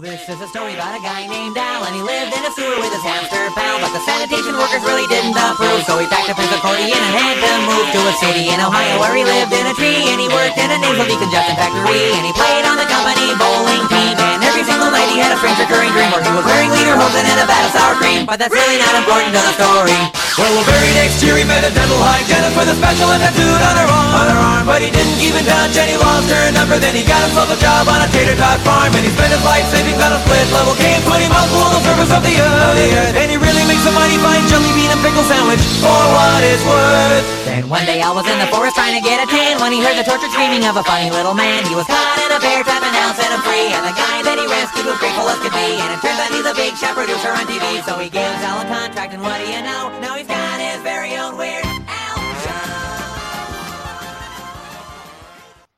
This is a story about a guy named Al, and he lived in a sewer with his hamster pal. But the sanitation workers really didn't approve, so he packed up his accordion and had to move to a city in Ohio where he lived in a tree. And he worked in a nasal decongestant factory, and he played on the company bowling team. And every single night he had a strange recurring dream where he was wearing leader lederhosen and a vat of sour cream. But that's really not important to the story. Well, the very next year he met a dental hygienist with a spatula tattooed on her arm. On her arm, but he didn't in touch and he lost her number. Then he got himself a job on a tater tot farm and he spent his life savings on a split level game, putting multiple on the surface of the earth. And he really makes a mighty fine jelly bean and pickle sandwich for what it's worth. Then one day I was in the forest trying to get a tan when he heard the tortured screaming of a funny little man. He was caught in a bear trap and now set him free. And the guy that he rescued was grateful as could be. And it turns out he's a big shot producer on TV. So he gives Al a contract and what do you know? Now he's got his very own Weird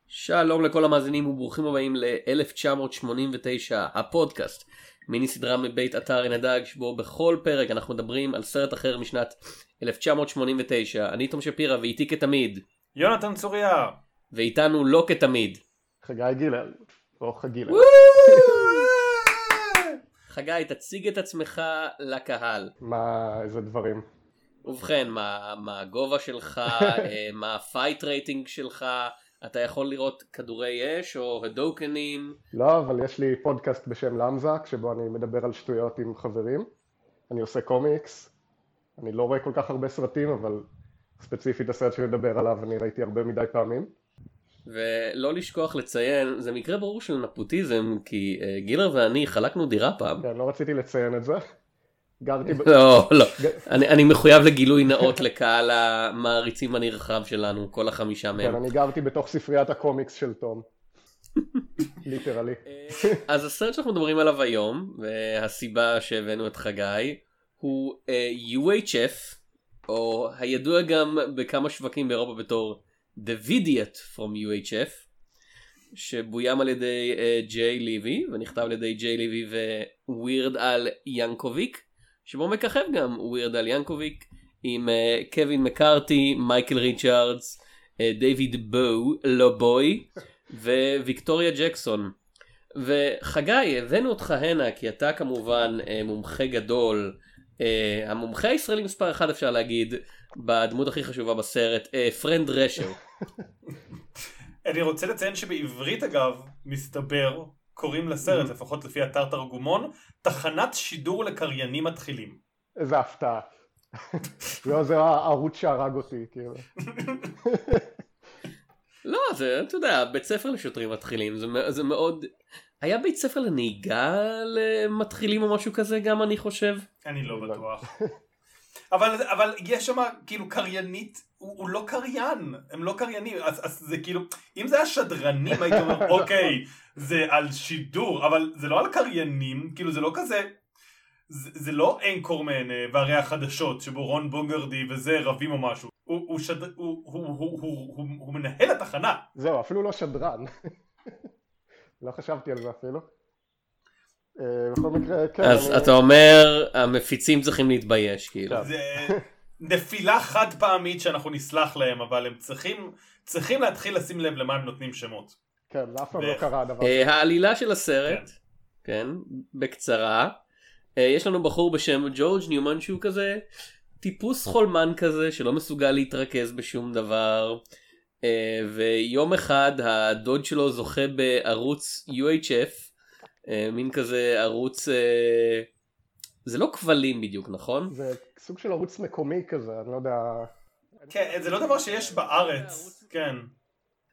שלום לכל המאזינים וברוכים הבאים ל-1989, הפודקאסט, מיני סדרה מבית אתר עין הדג, שבו בכל פרק אנחנו מדברים על סרט אחר משנת 1989. אני תום שפירא ואיתי כתמיד, יונתן צוריה. ואיתנו לא כתמיד. חגי גילל, או חגילה. חגי, תציג את עצמך לקהל. מה, איזה דברים. ובכן, מה, מה הגובה שלך, אה, מה ה fight rating שלך, אתה יכול לראות כדורי אש או הדוקן. לא, אבל יש לי פודקאסט בשם למזק, שבו אני מדבר על שטויות עם חברים. אני עושה קומיקס. אני לא רואה כל כך הרבה סרטים, אבל ספציפית הסרט שאני מדבר עליו אני ראיתי הרבה מדי פעמים. ולא לשכוח לציין, זה מקרה ברור של נפוטיזם, כי אה, גילר ואני חלקנו דירה פעם. כן, לא רציתי לציין את זה. גרתי... ב... לא, לא. אני, אני מחויב לגילוי נאות לקהל המעריצים הנרחב שלנו, כל החמישה כן, מהם. אני גרתי בתוך ספריית הקומיקס של תום. literally. אז הסרט שאנחנו מדברים עליו היום, והסיבה שהבאנו את חגי, הוא uh, UHF, או הידוע גם בכמה שווקים באירופה בתור The Vidiot from UHF, שבוים על ידי uh, ג'יי ליבי, ונכתב על ידי ג'יי ליבי ווירד על ינקוביק, שבו מככב גם ווירד על ינקוביק, עם uh, קווין מקארתי, מייקל ריצ'ארדס, uh, דיוויד בואו, לא בוי, וויקטוריה ג'קסון. וחגי, הבאנו אותך הנה כי אתה כמובן אה, מומחה גדול, אה, המומחה הישראלי מספר אחד אפשר להגיד, בדמות הכי חשובה בסרט, אה, פרנד רשר. אני רוצה לציין שבעברית אגב, מסתבר, קוראים לסרט, לפחות לפי אתר תרגומון, תחנת שידור לקריינים מתחילים. איזה הפתעה. לא, זה הערוץ שהרג אותי, כאילו. לא, זה, אתה יודע, בית ספר לשוטרים מתחילים, זה, זה מאוד... היה בית ספר לנהיגה למתחילים או משהו כזה גם אני חושב. אני לא בטוח. אבל, אבל יש שם כאילו קריינית, הוא, הוא לא קריין, הם לא קריינים, אז, אז זה כאילו, אם זה היה שדרנים הייתי אומר אוקיי, זה על שידור, אבל זה לא על קריינים, כאילו זה לא כזה, זה, זה לא אנקורמן והרי החדשות, שבו רון בוגרדי וזה רבים או משהו, הוא, הוא, שד, הוא, הוא, הוא, הוא, הוא, הוא, הוא מנהל התחנה, זהו, אפילו לא שדרן. לא חשבתי על זה אפילו. אה, בכל מקרה, כן. אז אני- אתה אומר, המפיצים צריכים להתבייש, כאילו. כן. זה נפילה חד פעמית שאנחנו נסלח להם, אבל הם צריכים, צריכים להתחיל לשים לב למה הם נותנים שמות. כן, זה אף פעם לא? קרה הדבר. אה, העלילה של הסרט, כן, בקצרה, אה, יש לנו בחור בשם ג'ורג' ניומן שהוא כזה טיפוס חולמן כזה שלא מסוגל להתרכז בשום דבר, ויום אחד הדוד שלו זוכה בערוץ UHF, מין כזה ערוץ, אה, זה לא כבלים בדיוק, נכון? זה סוג של ערוץ מקומי כזה, אני לא יודע... כן, זה לא דבר שיש בארץ, כן.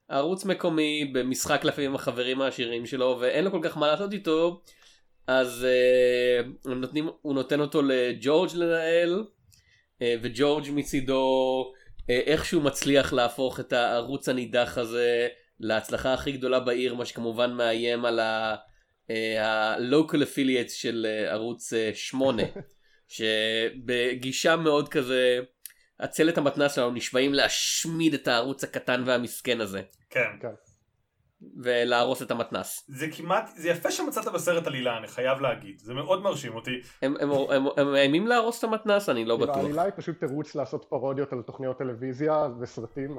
ערוץ מקומי במשחק לפעמים עם החברים העשירים שלו ואין לו כל כך מה לעשות איתו אז uh, הם נותנים, הוא נותן אותו לג'ורג' לנהל uh, וג'ורג' מצידו uh, איכשהו מצליח להפוך את הערוץ הנידח הזה להצלחה הכי גדולה בעיר מה שכמובן מאיים על ה- אה, ה-local affiliates של uh, ערוץ 8 שבגישה מאוד כזה הצלת המתנ"ס שלנו נשבעים להשמיד את הערוץ הקטן והמסכן הזה כן. כן. ולהרוס את המתנ"ס. זה כמעט, זה יפה שמצאת בסרט עלילה, אני חייב להגיד. זה מאוד מרשים אותי. הם, מאיימים להרוס את המתנ"ס? אני לא בטוח. העלילה היא פשוט תירוץ לעשות פרודיות על תוכניות טלוויזיה וסרטים,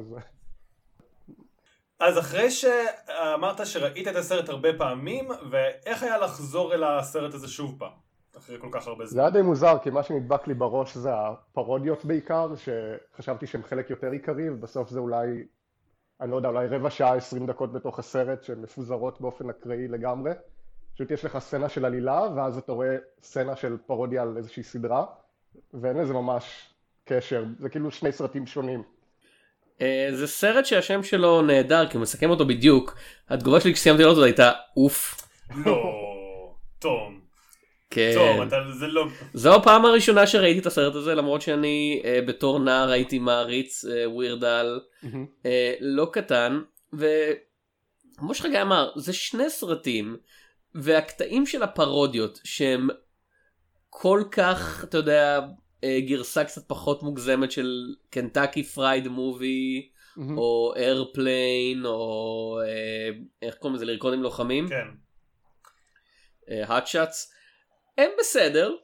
אז... אחרי שאמרת שראית את הסרט הרבה פעמים, ואיך היה לחזור אל הסרט הזה שוב פעם? אחרי כל כך הרבה זה זמן. היה די מוזר, כי מה שנדבק לי בראש זה הפרודיות בעיקר, שחשבתי שהם חלק יותר עיקרי, ובסוף זה אולי, אני לא יודע, אולי רבע שעה, עשרים דקות בתוך הסרט, שהן מפוזרות באופן אקראי לגמרי. פשוט יש לך סצנה של עלילה, ואז אתה רואה סצנה של פרודיה על איזושהי סדרה, ואין לזה ממש קשר, זה כאילו שני סרטים שונים. אה, זה סרט שהשם שלו נהדר כי הוא מסכם אותו בדיוק. התגובה שלי כשסיימתי לראות אותו הייתה אוף. לא, תום. כן. תום, אתה, זה לא... זו הפעם הראשונה שראיתי את הסרט הזה למרות שאני אה, בתור נער הייתי מעריץ אה, ווירדל אה, לא קטן וכמו שחגי אמר זה שני סרטים והקטעים של הפרודיות שהם כל כך אתה יודע גרסה קצת פחות מוגזמת של Kentucky Fried Movie או Airplane או אה, איך קוראים לזה לרקוד עם לוחמים. כן. Hot Shots, הם בסדר,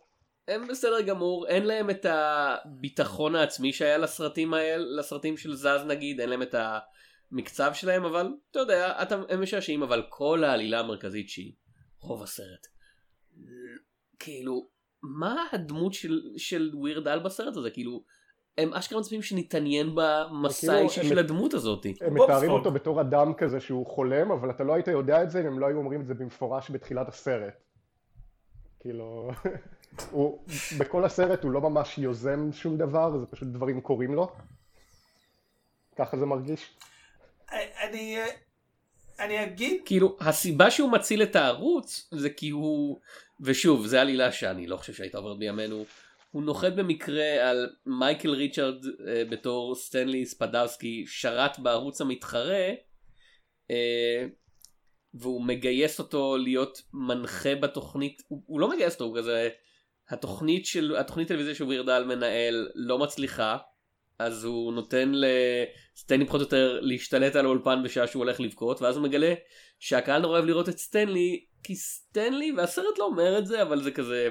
הם בסדר גמור, אין להם את הביטחון העצמי שהיה לסרטים האלה, לסרטים של זז נגיד, אין להם את המקצב שלהם, אבל אתה יודע, אתה, הם משעשעים, אבל כל העלילה המרכזית שהיא רוב הסרט, כאילו, מה הדמות של, של ווירד על בסרט הזה, כאילו, הם אשכרה מצפים שנתעניין במסע וכאילו, האישי של הדמות הזאת. הם מתארים. אותו בתור אדם כזה שהוא חולם, אבל אתה לא היית יודע את זה אם הם לא היו אומרים את זה במפורש בתחילת הסרט. כאילו, הוא, בכל הסרט הוא לא ממש יוזם שום דבר, זה פשוט דברים קורים לו. ככה זה מרגיש. אני... אני אגיד... כאילו הסיבה שהוא מציל את הערוץ זה כי הוא ושוב זה עלילה שאני לא חושב שהייתה עוברת בימינו. הוא נוחת במקרה על מייקל ריצ'רד אה, בתור סטנלי ספדרסקי שרת בערוץ המתחרה אה, והוא מגייס אותו להיות מנחה בתוכנית. הוא, הוא לא מגייס אותו הוא כזה התוכנית של התוכנית טלוויזיה שהוא וירדל מנהל לא מצליחה אז הוא נותן לסטנלי פחות או יותר להשתלט על האולפן בשעה שהוא הולך לבכות ואז הוא מגלה שהקהל נורא אוהב לראות את סטנלי כי סטנלי והסרט לא אומר את זה אבל זה כזה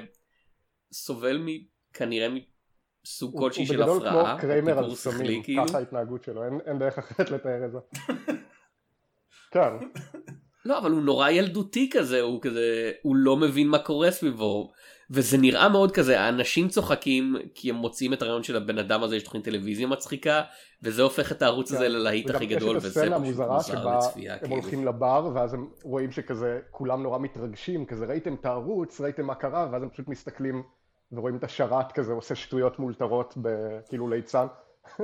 סובל מ... כנראה מסוג הוא, כלשהי הוא של בגדול הפרעה, כמו קריימר על סמים, כאילו. ככה ההתנהגות שלו, אין, אין דרך אחרת לתאר את זה. כן, לא אבל הוא נורא ילדותי כזה הוא כזה הוא לא מבין מה קורה סביבו וזה נראה מאוד כזה האנשים צוחקים כי הם מוצאים את הרעיון של הבן אדם הזה יש תוכנית טלוויזיה מצחיקה וזה הופך את הערוץ הזה כן. ללהיט וגם הכי יש גדול את וזה הסצנה פשוט המוזרה מוזר שבה לצפייה הם כאילו. הולכים לבר ואז הם רואים שכזה כולם נורא מתרגשים, כזה ראיתם את הערוץ, ראיתם מה קרה, ואז הם פשוט מסתכלים ורואים את השרת כזה עושה שטויות מאולתרות כאילו ליצן.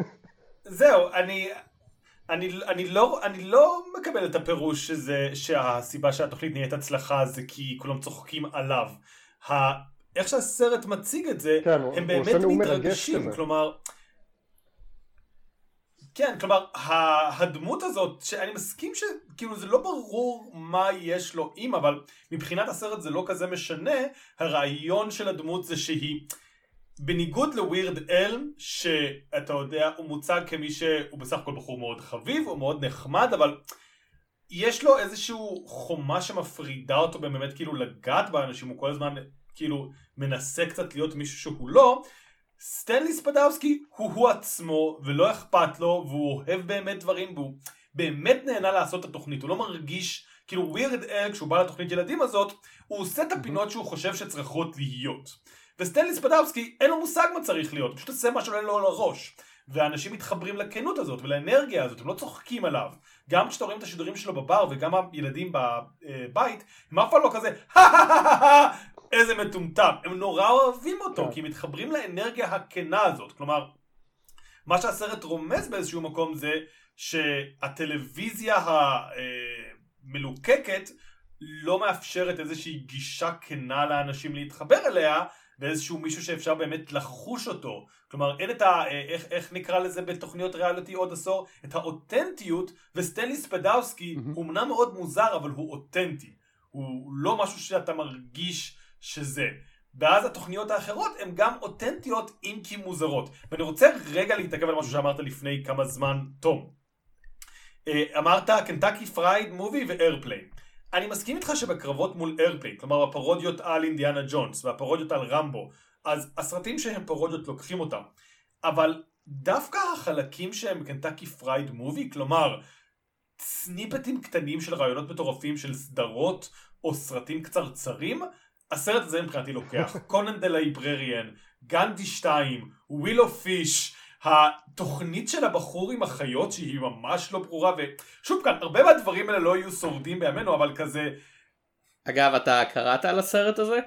זהו, אני... אני, אני, לא, אני לא מקבל את הפירוש שזה, שהסיבה שהתוכנית נהיית הצלחה זה כי כולם צוחקים עליו. איך שהסרט מציג את זה, כן, הם באמת מתרגשים. כלומר... כן, כלומר, הדמות הזאת, שאני מסכים שכאילו זה לא ברור מה יש לו עם, אבל מבחינת הסרט זה לא כזה משנה, הרעיון של הדמות זה שהיא, בניגוד לווירד אל, שאתה יודע, הוא מוצג כמי שהוא בסך הכל בחור מאוד חביב, הוא מאוד נחמד, אבל יש לו איזשהו חומה שמפרידה אותו באמת כאילו לגעת באנשים, הוא כל הזמן כאילו מנסה קצת להיות מישהו שהוא לא. סטנלי ספדאוסקי הוא הוא עצמו ולא אכפת לו והוא אוהב באמת דברים והוא באמת נהנה לעשות את התוכנית. הוא לא מרגיש כאילו ווירד אל כשהוא בא לתוכנית ילדים הזאת הוא עושה את הפינות שהוא חושב שצריכות להיות. וסטנלי ספדאוסקי אין לו מושג מה צריך להיות הוא פשוט עושה מה שעולה לו על הראש ואנשים מתחברים לכנות הזאת ולאנרגיה הזאת הם לא צוחקים עליו גם כשאתה רואים את השידורים שלו בבר וגם הילדים בבית הם אף פעם לא כזה איזה מטומטם. הם נורא אוהבים אותו כן. כי הם מתחברים לאנרגיה הכנה הזאת. כלומר מה שהסרט רומז באיזשהו מקום זה שהטלוויזיה המלוקקת לא מאפשרת איזושהי גישה כנה לאנשים להתחבר אליה ואיזשהו מישהו שאפשר באמת לחוש אותו. כלומר אין את ה... איך, איך נקרא לזה בתוכניות ריאליטי עוד עשור? את האותנטיות וסטנלי ספדאוסקי מהמם. הוא אמנם מאוד מוזר אבל הוא אותנטי. הוא לא משהו שאתה מרגיש שזה. ואז התוכניות האחרות הן גם אותנטיות אם כי מוזרות. ואני רוצה רגע להתעכב על משהו שאמרת לפני כמה זמן תום. אה, אמרת Kentucky Fried Movie ו Airplane אני מסכים איתך שבקרבות מול Airplane כלומר הפרודיות על אינדיאנה ג'ונס והפרודיות על רמבו אז הסרטים שהם פרודיות לוקחים אותם אבל דווקא החלקים שהם Kentucky Fried Movie כלומר סניפטים קטנים של רעיונות מטורפים של סדרות או סרטים קצרצרים, הסרט הזה מבחינתי לוקח. Conan the Librarian, גנדי 2, Wheel of Fish, התוכנית של הבחור עם החיות שהיא ממש לא ברורה, ושוב כאן, הרבה מהדברים האלה לא יהיו שורדים בימינו, אבל כזה... אגב, אתה קראת על הסרט הזה?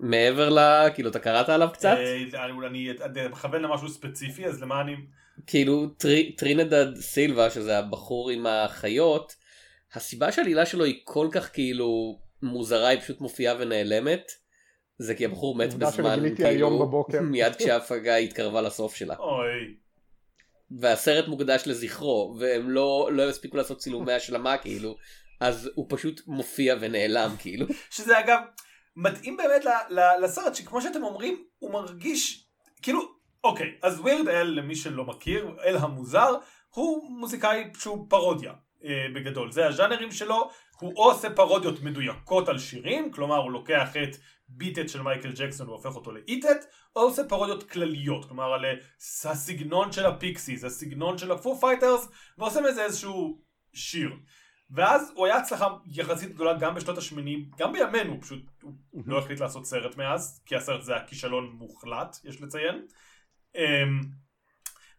מעבר ל... כאילו, אתה קראת עליו קצת? אה, אני אני מכוון למשהו ספציפי, אז למה אני... כאילו, טרי, טרינידד סילבה, שזה הבחור עם החיות, הסיבה שהעלילה שלו היא כל כך כאילו מוזרה, היא פשוט מופיעה ונעלמת. זה כי הבחור מת בזמן, כאילו, בבוקר. מיד כשההפקה התקרבה לסוף שלה. אוי. והסרט מוקדש לזכרו, והם לא, לא הספיקו לעשות צילומי השלמה כאילו, אז הוא פשוט מופיע ונעלם כאילו. שזה אגב מתאים באמת ל- ל- לסרט שכמו שאתם אומרים הוא מרגיש כאילו אוקיי אז Weird Al למי שלא מכיר אל המוזר הוא מוזיקאי שהוא פרודיה אה, בגדול זה הז'אנרים שלו הוא או עושה פרודיות מדויקות על שירים כלומר הוא לוקח את Beat It של מייקל ג'קסון והופך אותו ל Eat It או עושה פרודיות כלליות כלומר על אה, הסגנון של הפיקסיס הסגנון של הפו פייטרס ועושה מזה איזשהו שיר ואז הוא היה הצלחה יחסית גדולה גם בשנות השמונים, גם בימינו, פשוט הוא לא החליט לעשות סרט מאז, כי הסרט זה היה כישלון מוחלט, יש לציין.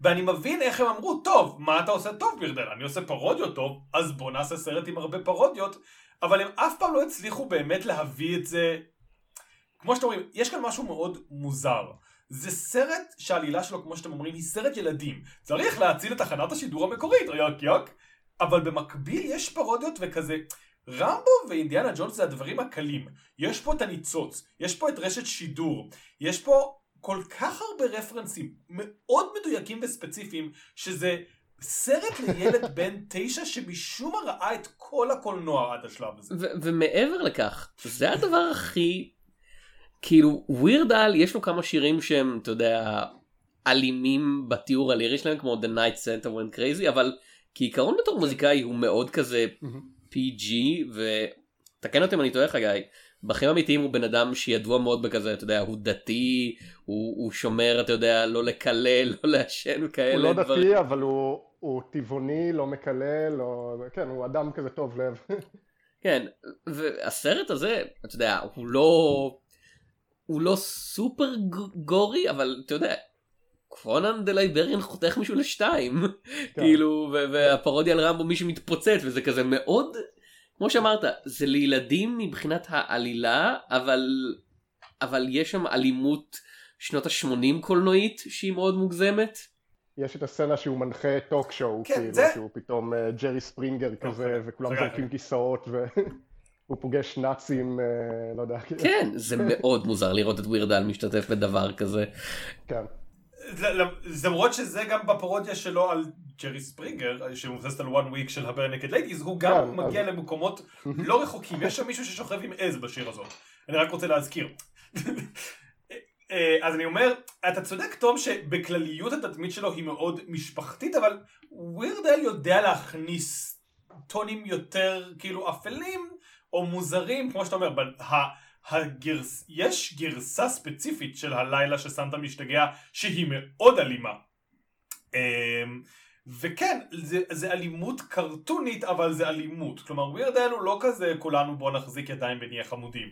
ואני מבין איך הם אמרו, טוב, מה אתה עושה טוב בירדל? אני עושה פרודיות טוב, אז בוא נעשה סרט עם הרבה פרודיות, אבל הם אף פעם לא הצליחו באמת להביא את זה... כמו שאתם אומרים, יש כאן משהו מאוד מוזר. זה סרט שהעלילה שלו, כמו שאתם אומרים, היא סרט ילדים. צריך להציל את תחנת השידור המקורית, יוק יוק. אבל במקביל יש פרודיות וכזה, רמבו ואינדיאנה ג'ונס זה הדברים הקלים. יש פה את הניצוץ, יש פה את רשת שידור, יש פה כל כך הרבה רפרנסים מאוד מדויקים וספציפיים, שזה סרט לילד בן תשע שמשום מה ראה את כל הקולנוע עד השלב הזה. ומעבר לכך, זה הדבר הכי, כאילו, ווירד על, יש לו כמה שירים שהם, אתה יודע, אלימים בתיאור הלירי שלהם, כמו The Night Center Went Crazy, אבל כעיקרון בתור מוזיקאי הוא מאוד כזה PG, ותקן אותי אם אני טועה חגי, בחיים אמיתיים הוא בן אדם שידוע מאוד בכזה, אתה יודע, הוא דתי, הוא, הוא שומר, אתה יודע, לא לקלל, לא לעשן וכאלה. הוא לא דברים. דתי, אבל הוא, הוא טבעוני, לא מקלל, לא... כן, הוא אדם כזה טוב לב. כן, והסרט הזה, אתה יודע, הוא לא... הוא לא סופר גורי, אבל אתה יודע, Conan the Librarian חותך מישהו לשתיים. כאילו, ו- והפרודיה על רמבו מישהו מתפוצץ, וזה כזה מאוד, כמו שאמרת, זה לילדים מבחינת העלילה, אבל, אבל יש שם אלימות שנות ה-80 קולנועית שהיא מאוד מוגזמת. יש את הסצנה שהוא מנחה talk show, כן, כאילו, זה- שהוא פתאום אה, ג'רי ספרינגר כזה, סגרתי, וכולם. זורקים כיסאות, והוא פוגש נאצים, אה, לא יודע, כאילו, כן, זה מאוד מוזר לראות את Weird Al משתתף בדבר כזה. כן. למרות שזה גם בפרודיה שלו על ג'רי ספרינגר, שמבוססת על one week של ה Barenaked Ladies, הוא גם כן, מגיע למקומות לא רחוקים. יש שם מישהו ששוכב עם עז בשיר הזאת. אני רק רוצה להזכיר. אה, אז אני אומר, אתה צודק תום שבכלליות התדמית שלו היא מאוד משפחתית, אבל Weird Al יודע להכניס טונים יותר כאילו אפלים או מוזרים, כמו שאתה אומר, הגרס... יש גרסה ספציפית של הלילה שסנטה משתגע שהיא מאוד אלימה. אמ, וכן, זה, זה אלימות קרטונית, אבל זה אלימות. כלומר, ווירדל הוא לא כזה כולנו בוא נחזיק ידיים ונהיה חמודים.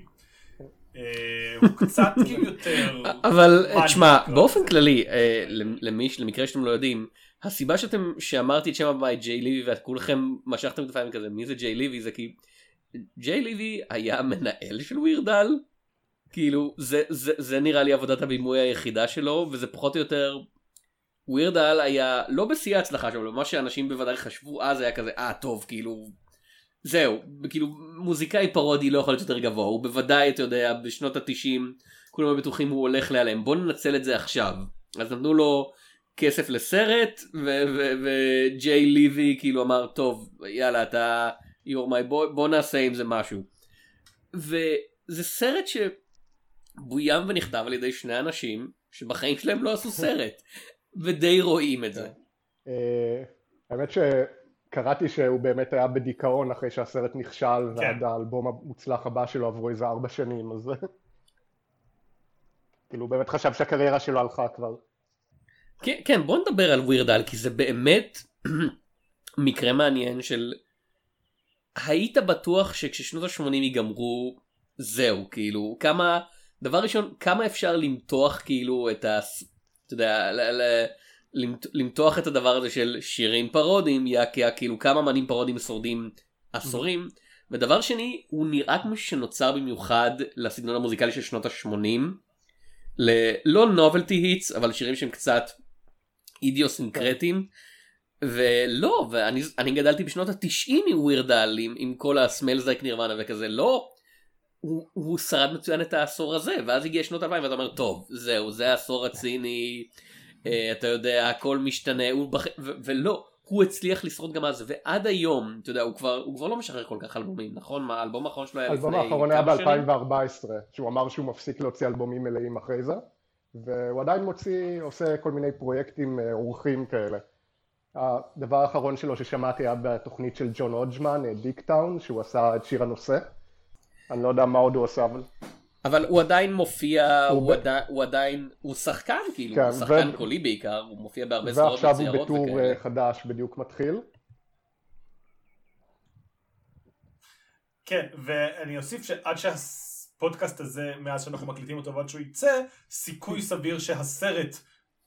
אה, הוא קצת כאילו יותר... אבל תשמע, באופן? כללי, אה, למי, למקרה שאתם לא יודעים, הסיבה שאתם, שאמרתי את שם הבית ג'יי ליבי ואת כולכם משכתם את הפעמים כזה, מי זה ג'יי ליבי? זה כי ג'יי ליבי היה מנהל של ווירדל, כאילו זה, זה, זה נראה לי עבודת הבימוי היחידה שלו, וזה פחות או יותר, ווירדל היה לא בשיא ההצלחה שלו, מה שאנשים בוודאי חשבו אז היה כזה, אה טוב, כאילו, זהו, כאילו מוזיקאי פרודי לא יכול להיות יותר גבוה, הוא בוודאי, אתה יודע, בשנות התשעים, כולם בטוחים הוא הולך להיעלם, בוא ננצל את זה עכשיו. אז נתנו לו כסף לסרט, וג'יי ליבי כאילו אמר, טוב, יאללה, אתה, you're my boy, בוא נעשה עם זה משהו. וזה סרט שבוים ונכתב על ידי שני אנשים, שבחיים שלהם לא עשו סרט, ודי רואים את זה. אה, האמת שקראתי שהוא באמת היה בדיכאון אחרי שהסרט נכשל, כן. ועד האלבום המוצלח הבא שלו עברו איזה ארבע שנים, אז כאילו הוא באמת חשב שהקריירה שלו הלכה כבר. כן, כן, בוא נדבר על ווירדל, כי זה באמת מקרה מעניין של היית בטוח שכששנות ה-80 ייגמרו זהו כאילו כמה דבר ראשון כמה אפשר למתוח כאילו את ה... אתה יודע, ל, ל, למת, למתוח את הדבר הזה של שירי פרודיה כאילו כמה אמני פרודיה שורדים עשורים ודבר שני הוא נראה כמו שנוצר במיוחד לסגנון המוזיקלי של שנות ה-80 ללא novelty hits אבל שירים שהם קצת אידיוסינקרטיים. ולא ואני אני גדלתי בשנות התשעים עם ווירדל עם, עם כל הסמלזייק נירוונה וכזה לא הוא, הוא שרד מצוין את העשור הזה ואז הגיע שנות 2000 ואתה אומר טוב זהו זה העשור הציני אה, אתה יודע הכל משתנה הוא בח... ו- ולא הוא הצליח לשרוד גם אז ועד היום אתה יודע הוא כבר הוא כבר לא משחרר כל כך אלבומים נכון מה האלבום האחרון שלו היה לפני האלבום האחרון היה כמה שנים? ב-2014 שהוא אמר שהוא מפסיק להוציא אלבומים מלאים אחרי זה והוא עדיין מוציא עושה כל מיני פרויקטים אה, אורחים כאלה הדבר האחרון שלו ששמעתי היה בתוכנית של ג'ון אודג'מן, דיק טאון, שהוא עשה את שיר הנושא. אני לא יודע מה עוד הוא עושה, אבל... אבל הוא עדיין מופיע הוא, הוא ב- עדיין, הוא עדיין הוא שחקן כאילו כן, הוא שחקן ו- קולי בעיקר הוא מופיע בהרבה סדרות ועכשיו הוא מצוירות בטור. אה, חדש בדיוק מתחיל. כן, ואני אוסיף שעד שהפודקאסט הזה, מאז שאנחנו מקליטים אותו ועד שהוא יצא, סיכוי סביר שהסרט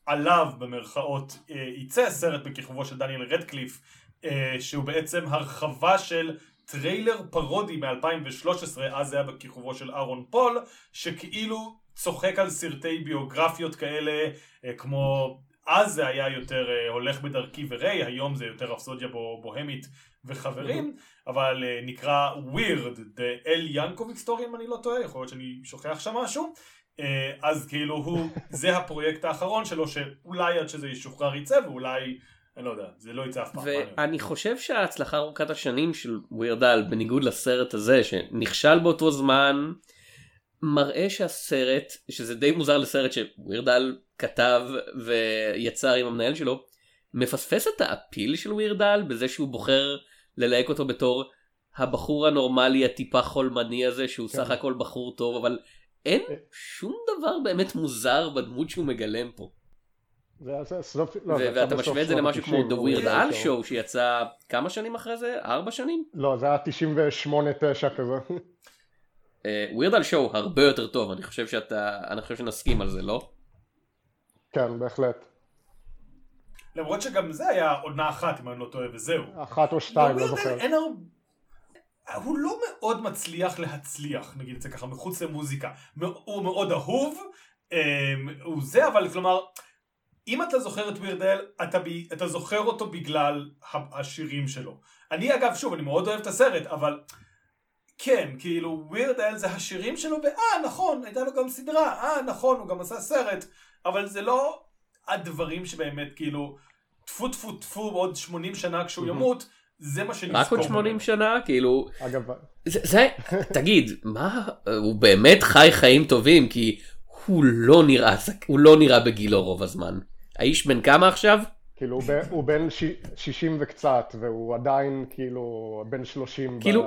עליו במרכאות אה, יצא, סרט בכיכובו של דניאל רדקליף, אה, שהוא בעצם הרחבה של טריילר פרודי מ-2013, אז זה היה בכיכובו של אהרון פול, שכאילו צוחק על סרטי ביוגרפיות כאלה, אה, כמו אז זה היה יותר הולך בדרכי וריי, היום זה יותר רפסודיה בו- בוהמית וחברים, אבל נקרא Weird, The Al Yankovic Story אם אני לא טועה, יכול להיות שאני שוכח שם משהו. אה, אז כאילו הוא, זה הפרויקט האחרון שלו, שאולי עד שזה ישוחרר יצא, ואולי, אני לא יודע, זה לא יצא אף פעם. ואני חושב שההצלחה ארוכת השנים של ווירדל בניגוד לסרט הזה שנכשל באותו זמן מראה שהסרט שזה די מוזר לסרט שווירדל כתב ויצר עם המנהל שלו מפספס את האפיל של ווירדל בזה שהוא בוחר ללהק אותו בתור הבחור הנורמלי הטיפה חולמני הזה שהוא כן. סך הכל בחור טוב אבל אין שום דבר באמת מוזר בדמות שהוא מגלם פה. לא, ואתה משווה את זה למשהו כמו The ה-90, Weird Al Show שיצא כמה שנים אחרי זה? ארבע שנים? לא, זה היה 98-9 כזה. ווירד על שואו הרבה יותר טוב אני חושב שאתה אני חושב שנסכים על זה לא? כן, בהחלט. למרות שגם זה היה עונה אחת, אם אני לא טועה, וזהו. אחת או שתיים, לא זוכר. אין הרבה... הוא לא מאוד מצליח להצליח, נגיד את זה ככה, מחוץ למוזיקה. הוא מאוד אהוב, אמ, הוא זה, אבל כלומר, אם אתה זוכר את וירדל, אתה, ב... אתה זוכר אותו בגלל השירים שלו. אני אגב, שוב, אני מאוד אוהב את הסרט, אבל כן, כאילו, וירדל זה השירים שלו, ואה, נכון, הייתה לו גם סדרה, אה, נכון, הוא גם עשה סרט, אבל זה לא הדברים שבאמת, כאילו, טפו טפו טפו בעוד 80 שנה כשהוא ימות, זה מה שנזכור. רק עוד 80 ממנו. שנה כאילו אגב, זה, זה תגיד מה הוא באמת חי חיים טובים כי הוא לא נראה הוא לא נראה בגילו רוב הזמן. האיש בן כמה עכשיו? כאילו הוא ב- הוא בן ש- 60 וקצת, והוא עדיין כאילו בן 30. ב- כאילו-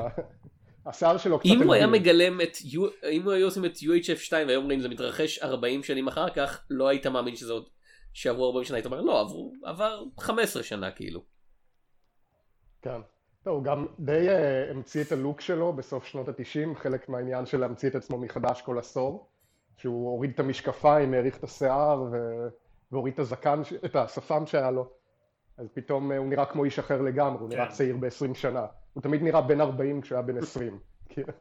השיער שלו קצת... אם הוא היה. מגלם את אם הוא היה עושים את UHF 2 והיו אומרים זה מתרחש 40 שנים אחר כך לא היית מאמין שזה עוד שעברו 40 שנה היית אומר לא עברו עבר 15 שנה כאילו. כן. לא, הוא גם די uh, המציא את הלוק שלו בסוף שנות התשעים, חלק מהעניין של להמציא את עצמו מחדש כל עשור, שהוא הוריד את המשקפיים, האריך את השיער ו... והוריד את הזקן, את השפם שהיה לו. אז פתאום uh, הוא נראה כמו איש אחר לגמרי, הוא נראה כן. צעיר ב-20 שנה. הוא תמיד נראה בן 40 כשהוא היה בן 20. כאילו,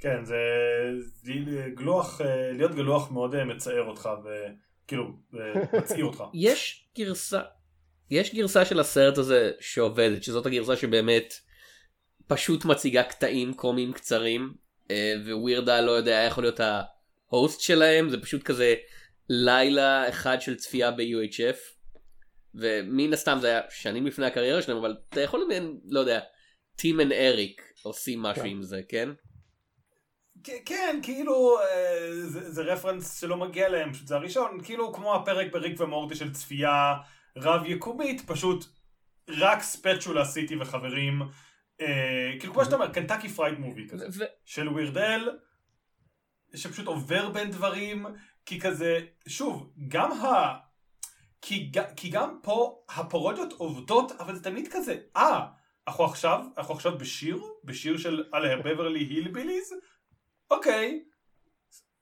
כן, זה זה גלוח, אה, להיות גלוח מאוד אה, מצער אותך, וכאילו, אה, מצעיר אותך. יש גרסה יש גרסה של הסרט הזה שעובדת שזאת הגרסה שבאמת פשוט מציגה קטעים קומיים קצרים אה, ווירדה לא יודע איך יכול להיות ההוסט שלהם זה פשוט כזה לילה אחד של צפייה ב-UHF ומן הסתם זה היה שנים לפני הקריירה שלהם אבל אתה יכול לדמיין לא יודע Tim and Eric עושים משהו כן. עם זה כן כן, כן, כאילו, אה, זה, זה רפרנס שלא מגיע להם, פשוט זה הראשון, כאילו כמו הפרק בריק ומורטי של צפייה רב יקומית, פשוט רק Spatula City וחברים, אה, כאילו כמו שאתה אומר, Kentucky Fried Movie כזה, ו- של Weird Al, שפשוט עובר בין דברים, כי כזה, שוב, גם ה... כי, כי גם פה הפרודיות עובדות, אבל זה תמיד כזה, אה, אנחנו עכשיו, אנחנו עכשיו בשיר, בשיר של על הבברלי הילביליז, אוקיי,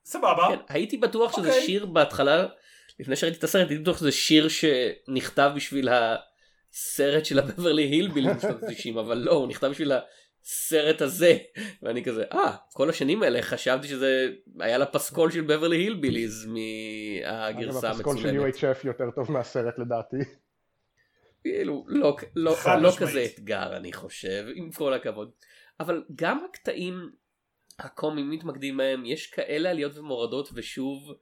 סבבה, כן, הייתי בטוח שזה אוקיי. שיר בהתחלה, לפני שראיתי את הסרט, הייתי בטוח שזה שיר שנכתב בשביל הסרט של הבברלי הילבילי בשנות ה-90, אבל לא, הוא נכתב בשביל הסרט הזה, ואני כזה, אה, כל השנים האלה חשבתי שזה היה לפסקול של בברלי הילביליז מהגרסה הפסקול של המצולמת. UHF יותר טוב מהסרט לדעתי. כאילו, לא, לא, לא. כזה אתגר אני חושב, עם כל הכבוד. אבל גם הקטעים הקומיים מתמקדים בהם, יש כאלה עליות ומורדות ושוב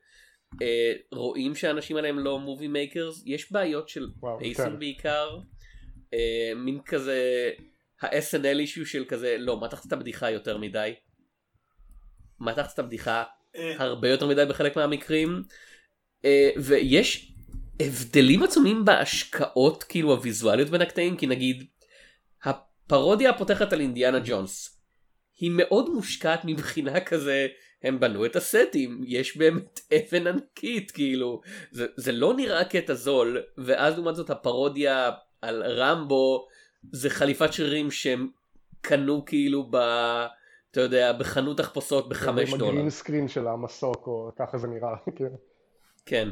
אה, רואים שהאנשים האלה הם לא movie makers, יש בעיות של pacing כן. בעיקר, אה, מין כזה ה-SNL issue של כזה, לא, מתחת את הבדיחה יותר מדי. מתחת את הבדיחה אה, הרבה יותר מדי בחלק מהמקרים אה, ויש הבדלים עצומים בהשקעות כאילו הוויזואליות בין הקטעים כי נגיד הפרודיה הפותחת על אינדיאנה ג'ונס היא מאוד מושקעת מבחינה כזה הם בנו את הסטים יש באמת אבן ענקית כאילו זה, זה לא נראה קטע זול ואז לעומת זאת הפרודיה על רמבו זה חליפת שרירים שהם קנו כאילו ב... אתה יודע בחנות תחפושות בחמש דולר. הגרין screen של המסוק, או ככה זה נראה. כן. כן.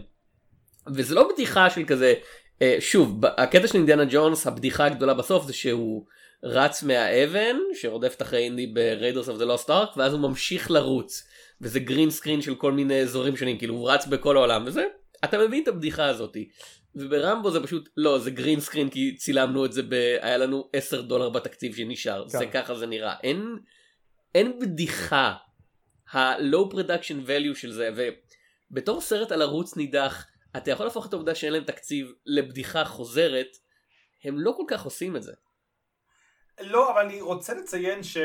וזה לא בדיחה של כזה, אה, שוב, הקטע של אינדיאנה ג'ונס, הבדיחה הגדולה בסוף זה שהוא רץ מהאבן, שרודפת אחרי אינדי ב Raiders of the Lost Ark, ואז הוא ממשיך לרוץ. וזה green screen של כל מיני אזורים שונים, כאילו הוא רץ בכל העולם, וזה, אתה מבין את הבדיחה הזאתי. וברמבו זה פשוט, לא, זה green screen כי צילמנו את זה, ב... היה לנו 10 דולר בתקציב שנשאר, זה כן. ככה זה נראה. אין, אין בדיחה, ה-low production value של זה, ובתור סרט על ערוץ נידח, אתה יכול להפוך את העובדה שאין להם תקציב לבדיחה חוזרת, הם לא כל כך עושים את זה. לא, אבל אני רוצה לציין ש...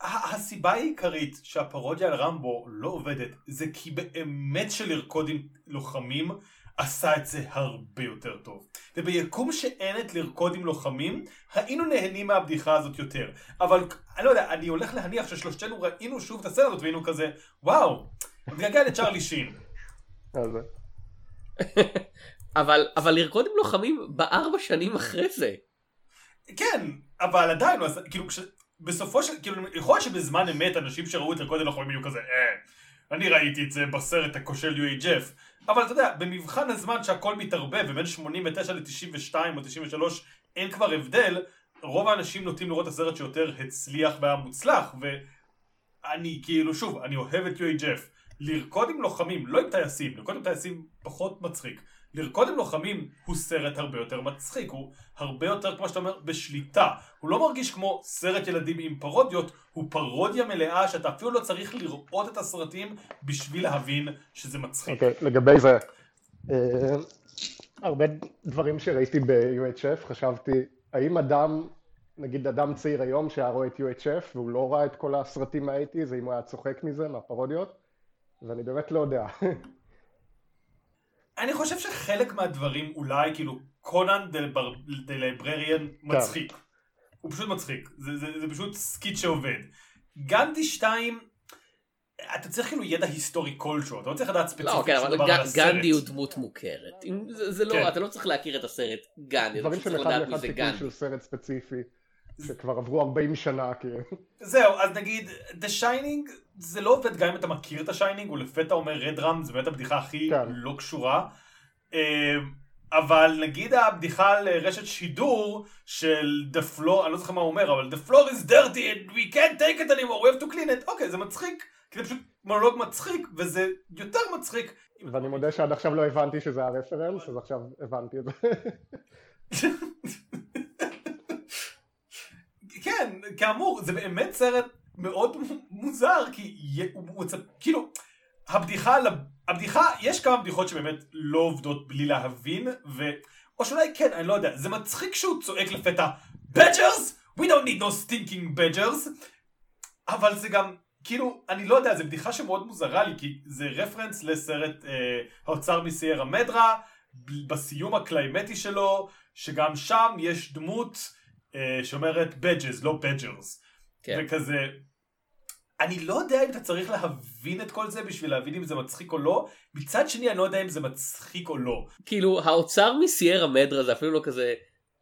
הסיבה העיקרית שהפרודיה על רמבו לא עובדת זה כי באמת שלרקוד עם לוחמים עשה את זה הרבה יותר טוב. וביקום שאין את לרקוד עם לוחמים, היינו נהנים מהבדיחה הזאת יותר. אבל אני לא יודע, אני הולך להניח ששלושתנו ראינו שוב את הסרט הזאת והיינו כזה, וואו, מתגעגע לצ'רלי שין. אז, אבל, אבל לרקוד עם לוחמים בארבע שנים אחרי זה. כן, אבל עדיין, אז, כאילו, כש, בסופו של, כאילו, יכול להיות שבזמן אמת אנשים שראו את רקוד הלוחמים יהיו כזה, אה, אני ראיתי את זה בסרט הכושל UHF, אבל אתה יודע, במבחן הזמן שהכל מתערבב, ובין 89 ל-92 או 93 אין כבר הבדל, רוב האנשים נוטים לראות את הסרט שיותר הצליח והיה מוצלח, ואני כאילו, שוב, אני אוהב את UHF. לרקוד עם לוחמים, לא עם טייסים, לרקוד עם טייסים פחות מצחיק. לרקוד עם לוחמים הוא סרט הרבה יותר מצחיק, הוא הרבה יותר, כמו שאתה אומר, בשליטה. הוא לא מרגיש כמו סרט ילדים עם פרודיות, הוא פרודיה מלאה שאתה אפילו לא צריך לראות את הסרטים בשביל להבין שזה מצחיק. אוקיי, לגבי זה, אה, הרבה דברים שראיתי ב-UHF, חשבתי, האם אדם, נגיד אדם צעיר היום שהיה רואה את UHF והוא לא ראה את כל הסרטים מה eighties, האם הוא היה צוחק מזה, מהפרודיות? ואני באמת לא יודע. אני חושב שחלק מהדברים אולי, כאילו, Conan the Librarian מצחיק. הוא פשוט מצחיק. זה, זה, זה פשוט skit שעובד. גנדי 2, אתה צריך כאילו ידע היסטורי כלשהו, אתה לא צריך לדעת לא, ספציפית כן, שום אבל דבר ג- על הסרט. גנדי הוא דמות מוכרת. אם זה, זה לא, כן. אתה לא צריך להכיר את הסרט גנדי, אתה דברים צריך אחד לדעת מי לאחד זה גנדי. של סרט ספציפי, שכבר עברו 40 שנה, כאילו. זהו, אז נגיד, The Shining, זה לא עובד גם אם אתה מכיר את ה Shining, הוא לפתע אומר redrum, זה באמת הבדיחה הכי כן. לא קשורה. אה, אבל נגיד הבדיחה על רשת שידור של The Floor, אני לא זוכר מה הוא אומר, אבל The floor is dirty and we can't take it anymore, we have to clean it. אוקיי, זה מצחיק, כי זה פשוט מונולוג מצחיק, וזה יותר מצחיק. ואני מודה שעד עכשיו לא הבנתי שזה הרפרנס, אז עכשיו הבנתי את זה. כן, כאמור, זה באמת סרט מאוד מוזר, כי הוא. כאילו, הבדיחה, הבדיחה, יש כמה בדיחות שבאמת לא עובדות בלי להבין, ו... או שאולי כן, אני לא יודע, זה מצחיק שהוא צועק לפתע, בדג'רס? We don't need no stinking badgers. אבל זה גם, כאילו, אני לא יודע, זו בדיחה שמאוד מוזרה לי, כי זה רפרנס לסרט אה, האוצר מסיירה מדרה, בסיום הקליימטי שלו, שגם שם יש דמות שאומרת badges, לא badgers. כן. וכזה, אני לא יודע אם אתה צריך להבין את כל זה בשביל להבין אם זה מצחיק או לא, מצד שני אני לא יודע אם זה מצחיק או לא. כאילו האוצר מסיירה מדרה זה אפילו לא כזה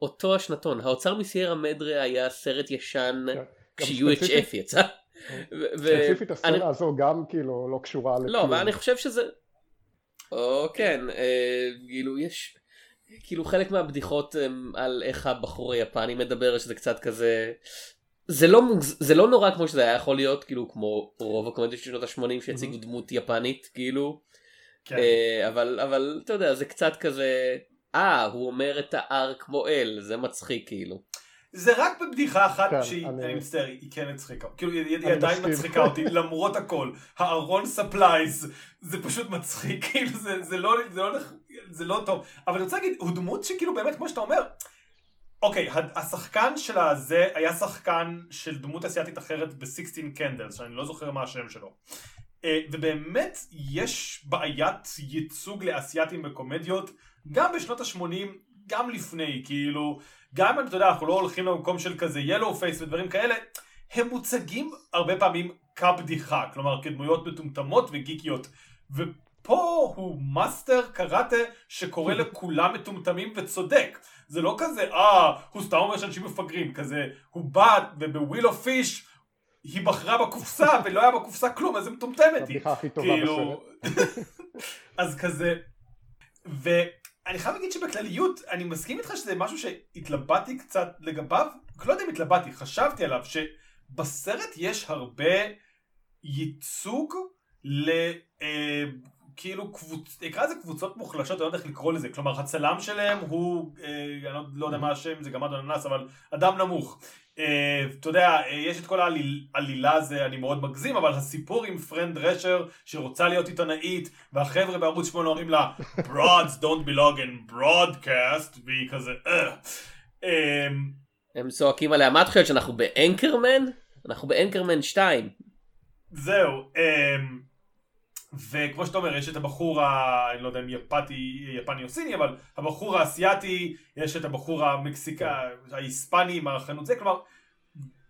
אותו השנתון האוצר מסיירה מדרה היה סרט ישן כן. כש-UHF ספציפית- יצא. ו- ספציפית הסצנה הזו גם כאילו לא קשורה לא אבל אני חושב שזה או כן אה, כאילו יש כאילו חלק מהבדיחות הם על איך הבחור היפני מדבר שזה קצת כזה זה לא מוגז... זה לא נורא כמו שזה היה יכול להיות כאילו כמו רוב הקומדיות של שנות ה-80 שהציגו דמות יפנית כאילו כן. אה, אבל אבל אתה יודע זה קצת כזה אה הוא אומר את ה-R כמו L זה מצחיק כאילו. זה רק בבדיחה אחת כן, שהיא, אני- אני מצטער, היא כן הצחיקה. כאילו היא עדיין מסכים. מצחיקה אותי למרות הכל. הארון supplies זה פשוט מצחיק, כאילו זה- זה לא- זה לא זה לא טוב. אבל אני רוצה להגיד, הוא דמות שכאילו באמת כמו שאתה אומר, אוקיי, השחקן של הזה היה שחקן של דמות אסיאתית אחרת ב-16 Candles, שאני לא זוכר מה השם שלו. אה, ובאמת יש בעיית ייצוג לאסייתים בקומדיות, גם בשנות ה-80, גם לפני, כאילו, גם אם אתה יודע, אנחנו לא הולכים למקום של כזה yellow face ודברים כאלה, הם מוצגים הרבה פעמים כבדיחה, כלומר כדמויות מטומטמות וגיקיות, ופה הוא מאסטר קראטה שקורא לכולם מטומטמים וצודק. זה לא כזה, אה, הוא סתם אומר שאנשים מפגרים, כזה, הוא בא וב Wheel of Fish היא בחרה בקופסה ולא היה בקופסה כלום, אז היא מטומטמת היא. הבדיחה הכי טובה כאילו, אז כזה, ואני חייב להגיד שבכלליות, אני מסכים איתך שזה משהו שהתלבטתי קצת לגביו, לא יודע אם התלבטתי, חשבתי עליו, שבסרט יש הרבה ייצוג ל... אה, כאילו קבוצ... אקרא לזה קבוצות מוחלשות, אני לא יודע איך לקרוא לזה, כלומר הצלם שלהם הוא, אה, אני לא, לא יודע מה השם, זה גמד אננס, אבל אדם נמוך. אה, אתה יודע, אה, יש את כל העלילה הזה, אני מאוד מגזים, אבל הסיפור עם פרנד רשר שרוצה להיות עיתונאית, והחבר'ה בערוץ 8 אומרים לה, Broads don't belong in broadcast, והיא כזה, אה. אה, הם צועקים עליה מה את חושבת שאנחנו באנקרמן? אנחנו באנקרמן 2. זהו, אמ, וכמו שאתה אומר, יש את הבחור, ה... אני לא יודע אם יפתי, יפני או סיני, אבל הבחור האסייתי, יש את הבחור המקסיקה, ההיספני עם החנות. זה, כלומר,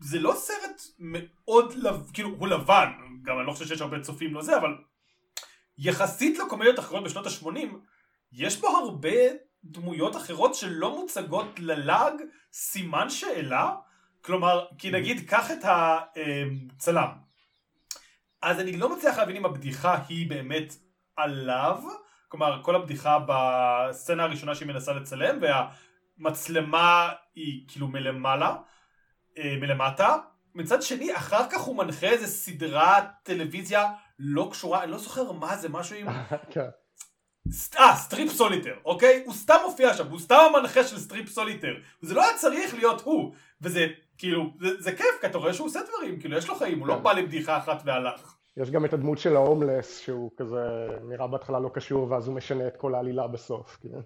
זה לא סרט מאוד, לב... כאילו, הוא לבן, גם אני לא חושב שיש הרבה צופים לו זה, אבל יחסית לקומדיות אחרות בשנות ה-80, יש בו הרבה דמויות אחרות שלא מוצגות ללעג סימן שאלה, כלומר, כי נגיד, קח את הצלם. אז אני לא מצליח להבין אם הבדיחה היא באמת עליו, כלומר כל הבדיחה בסצנה הראשונה שהיא מנסה לצלם והמצלמה היא כאילו מלמעלה, אה, מלמטה, מצד שני אחר כך הוא מנחה איזה סדרת טלוויזיה לא קשורה, אני לא זוכר מה זה, משהו עם... כן. אה, Strip Solitaire, אוקיי? הוא סתם מופיע שם, הוא סתם המנחה של Strip Solitaire. וזה לא היה צריך להיות הוא. וזה, כאילו, זה, זה כיף, כי אתה רואה שהוא עושה דברים, כאילו, יש לו חיים, הוא לא כן. בא לבדיחה אחת והלך. יש גם את הדמות של ההומלס, שהוא כזה נראה בהתחלה לא קשור, ואז הוא משנה את כל העלילה בסוף. כאילו.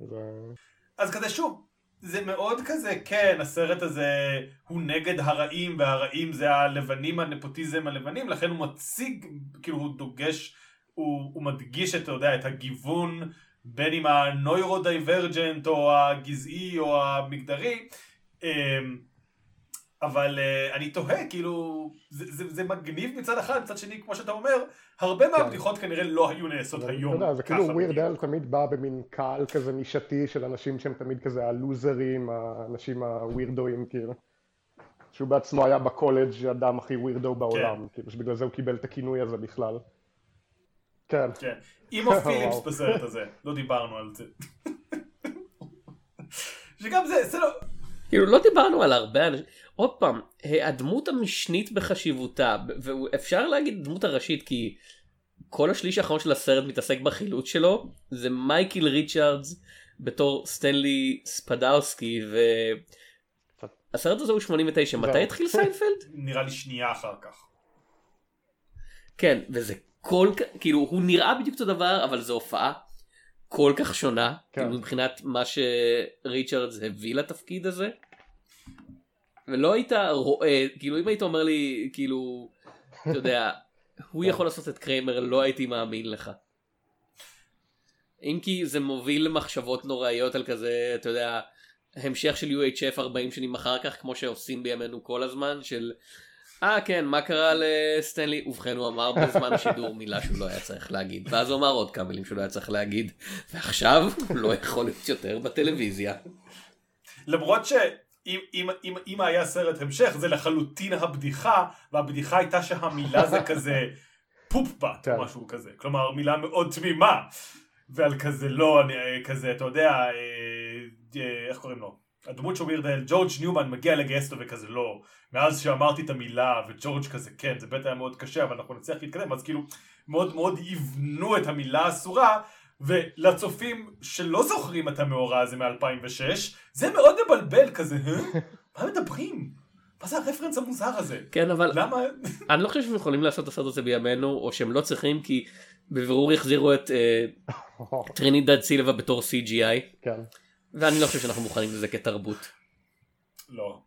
זה... אז כזה שוב, זה מאוד כזה, כן, הסרט הזה הוא נגד הרעים, והרעים זה הלבנים, הנפוטיזם הלבנים, לכן הוא מציג, כאילו הוא דוגש, הוא, הוא מדגיש את, אתה יודע, את הגיוון, בין אם ה neurodivergent, או הגזעי, או המגדרי, אבל uh, אני תוהה, כאילו, זה, זה, זה מגניב מצד אחד, מצד שני, כמו שאתה אומר, הרבה מהבדיחות כנראה לא היו נעשות אתה היום. יודע, זה כאילו weird. אל תמיד בא במין קהל כזה נישתי של אנשים שהם תמיד כזה הלוזרים, האנשים הווירדואים, כאילו. שהוא בעצמו היה בקולג' האדם הכי ווירדו בעולם, כאילו שבגלל זה הוא קיבל את הכינוי הזה בכלל. כן, כן. אימו פיליפס. בסרט הזה, לא דיברנו על זה. שגם זה, זה לא... כאילו לא דיברנו על הרבה אנשים. עוד פעם, הדמות המשנית בחשיבותה, ואפשר להגיד דמות הראשית כי כל השליש האחרון של הסרט מתעסק בחילוץ שלו, זה מייקל ריצ'רדס בתור סטנלי ספדאוסקי, והסרט הזה הוא 89, מתי. התחיל סיינפלד? נראה לי שנייה אחר כך. כן, וזה כל כך, כאילו הוא נראה בדיוק אותו דבר, אבל זו הופעה כל כך שונה, כן. מבחינת מה שריצ'רדס הביא לתפקיד הזה. ולא היית רואה, כאילו אם היית אומר לי, כאילו, אתה יודע, הוא יכול לעשות את קריימר, לא הייתי מאמין לך. אם כי זה מוביל למחשבות נוראיות על כזה, אתה יודע, המשך של UHF 40 שנים אחר כך, כמו שעושים בימינו כל הזמן, של אה כן, מה קרה לסטנלי? ובכן הוא אמר בזמן השידור מילה שהוא לא היה צריך להגיד, ואז הוא אמר עוד כמה מילים שהוא לא היה צריך להגיד, ועכשיו הוא לא יכול להיות יותר בטלוויזיה. למרות שאם אם, אם, אם היה סרט המשך זה לחלוטין הבדיחה, והבדיחה הייתה שהמילה זה כזה פופפט כן. או משהו כזה, כלומר מילה מאוד תמימה, ועל כזה לא, אני, אה, כזה, אתה יודע, אה, אה, איך קוראים לו? הדמות של ווירדל, ג'ורג' ניומן מגיע לגייס אותו וכזה לא, מאז שאמרתי את המילה וג'ורג' כזה כן, זה בטח היה מאוד קשה אבל אנחנו נצליח להתקדם, אז כאילו מאוד מאוד יבנו את המילה האסורה, ולצופים שלא זוכרים את המאורע הזה מ-2006, זה מאוד מבלבל כזה, "אה? מה מדברים? מה זה הרפרנס המוזר הזה? כן, אבל למה? אני לא חושב שהם יכולים לעשות את הסרט הזה בימינו, או שהם לא צריכים, כי בבירור יחזירו את אה, טרינידד סילבה בתור CGI, כן. ואני לא חושב שאנחנו מוכנים לזה כתרבות. לא.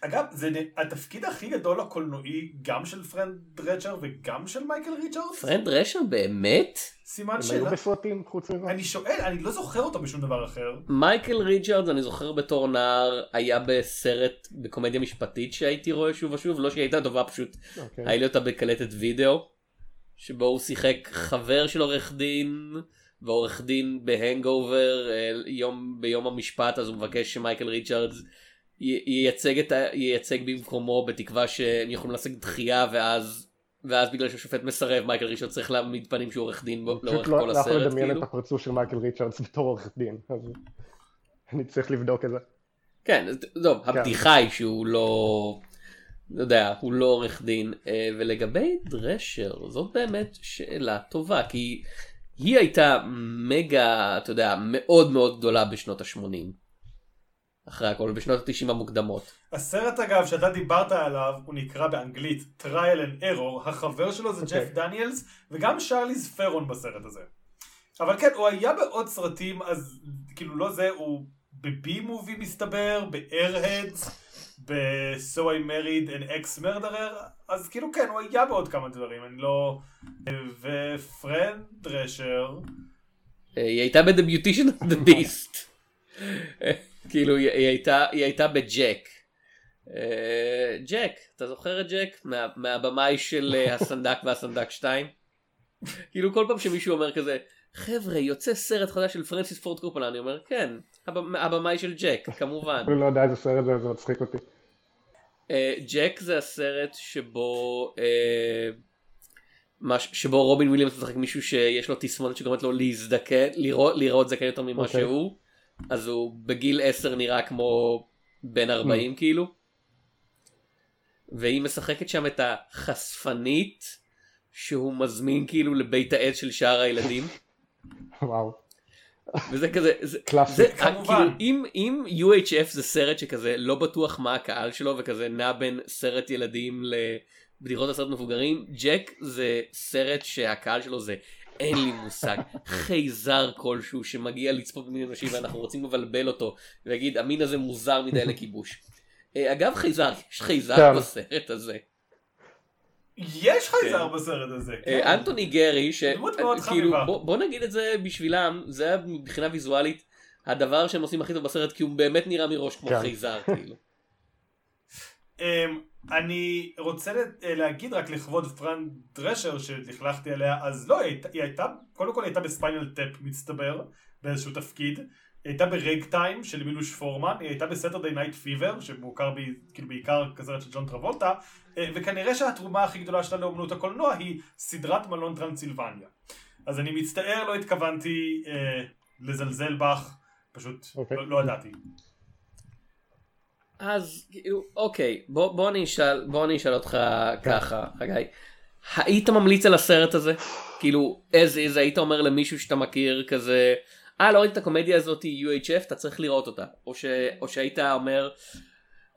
אגב, זה התפקיד הכי גדול הקולנועי גם של פראן דרשר וגם של מייקל ריצ'רדס? פראן דרשר באמת? סימן הם היו שאלה. בסרטים חוץ מזה? אני שואל, אני לא זוכר אותו בשום דבר אחר. מייקל ריצ'רדס אני זוכר בתור נער היה בסרט בקומדיה משפטית שהייתי רואה שוב ושוב לא שהיא הייתה טובה פשוט אוקיי. היה לי אותה בקלטת וידאו שבו הוא שיחק חבר של עורך דין ועורך דין בהנגאובר אה, יום ביום המשפט אז הוא מבקש שמייקל ריצ'רדס ייצג את ה... ייצג במקומו בתקווה שהם יכולים להשיג דחייה ואז ואז בגלל שהשופט מסרב מייקל ריצ'רדס צריך להעמיד פנים שהוא עורך דין לאורך פשוט לא כל לא יכול הסרט לדמיין כאילו. את הפרצוף של מייקל ריצ'רדס בתור עורך דין, אז אני צריך לבדוק את זה. כן, אז לא, הבדיחה היא שהוא לא, לא יודע, הוא לא עורך דין. אה, ולגבי דרשר, זאת באמת שאלה טובה, כי היא הייתה מגה, אתה יודע, מאוד מאוד גדולה בשנות ה-80. אחרי הכל, בשנות ה-90 המוקדמות. הסרט אגב שאתה דיברת עליו הוא נקרא באנגלית Trial and Error, החבר שלו זה אוקיי. ג'ף דניאלס וגם שרליז פרון בסרט הזה. אבל כן, הוא היה בעוד סרטים, אז כאילו לא זה, הוא בבי מובי מסתבר, ב-Airheads, ב-So I Married an Ex-Murderer, אז כאילו כן, הוא היה בעוד כמה דברים, אני לא... ופרנד דרשר, אה, היא הייתה בדביוטישן of the Beast. כאילו, היא הייתה- היא הייתה בג'ק. אה, ג'ק, אתה זוכר את ג'ק? מה- מהבמאי של אה, הסנדק והסנדק 2? כאילו כל פעם שמישהו אומר כזה, חבר'ה, יוצא סרט חדש של פרנסיס פורד קופולה, אני אומר, כן, הבמאי של ג'ק, כמובן. אני לא יודע איזה סרט זה, זה מצחיק אותי. אה, ג'ק זה הסרט שבו אה, שבו רובין וויליאמס משחק מישהו שיש לו תסמונת שגורמת לו להזדקן לראות זקן יותר ממה אוקיי. שהוא אז הוא בגיל 10 נראה כמו בן 40 כאילו. והיא משחקת שם את החשפנית שהוא מזמין כאילו לבית העץ של שאר הילדים וואו. וזה כזה זה, קלאסי. זה כמובן. כאילו אם אם UHF זה סרט שכזה לא בטוח מה הקהל שלו וכזה נע בין סרט ילדים לבדיחות הסרט מבוגרים ג'ק זה סרט שהקהל שלו זה אין לי מושג חייזר כלשהו שמגיע לצפות במין אנשים ואנחנו רוצים לבלבל אותו ולהגיד המין הזה מוזר מדי לכיבוש. אה, אגב חייזר יש חייזר כן. בסרט הזה. יש חייזר בסרט הזה, כן. אה, אנטוני גרי שכאילו חביבה. בוא, נגיד את זה בשבילם זה היה מבחינה ויזואלית הדבר שהם עושים הכי טוב בסרט כי הוא באמת נראה מראש כמו כן. חייזר כאילו. אמ, אני רוצה אה, להגיד רק לכבוד פרן דרשר שלכלכתי עליה, אז לא, היא הייתה, היא הייתה קודם כל היא הייתה ב Spinal Tap מצטבר, באיזשהו תפקיד, היא הייתה ב Ragtime של מילוש פורמן, היא הייתה ב Saturday Night Fever, שמוכר ב, כאילו בעיקר כסרט של ג'ון טרבולטה, אה, וכנראה שהתרומה הכי גדולה שלה לאומנות הקולנוע היא סדרת מלון טרנסילבניה. אז אני מצטער, לא התכוונתי אה, לזלזל בך, פשוט אוקיי. לא, לא ידעתי. אז כאילו אוקיי בוא בוא אני אשאל בוא אני אשאל אותך ככה חגי. היית ממליץ על הסרט הזה כאילו as is היית אומר למישהו שאתה מכיר כזה אה לא ראיתי את הקומדיה הזאת UHF אתה צריך לראות אותה או, ש, או שהיית אומר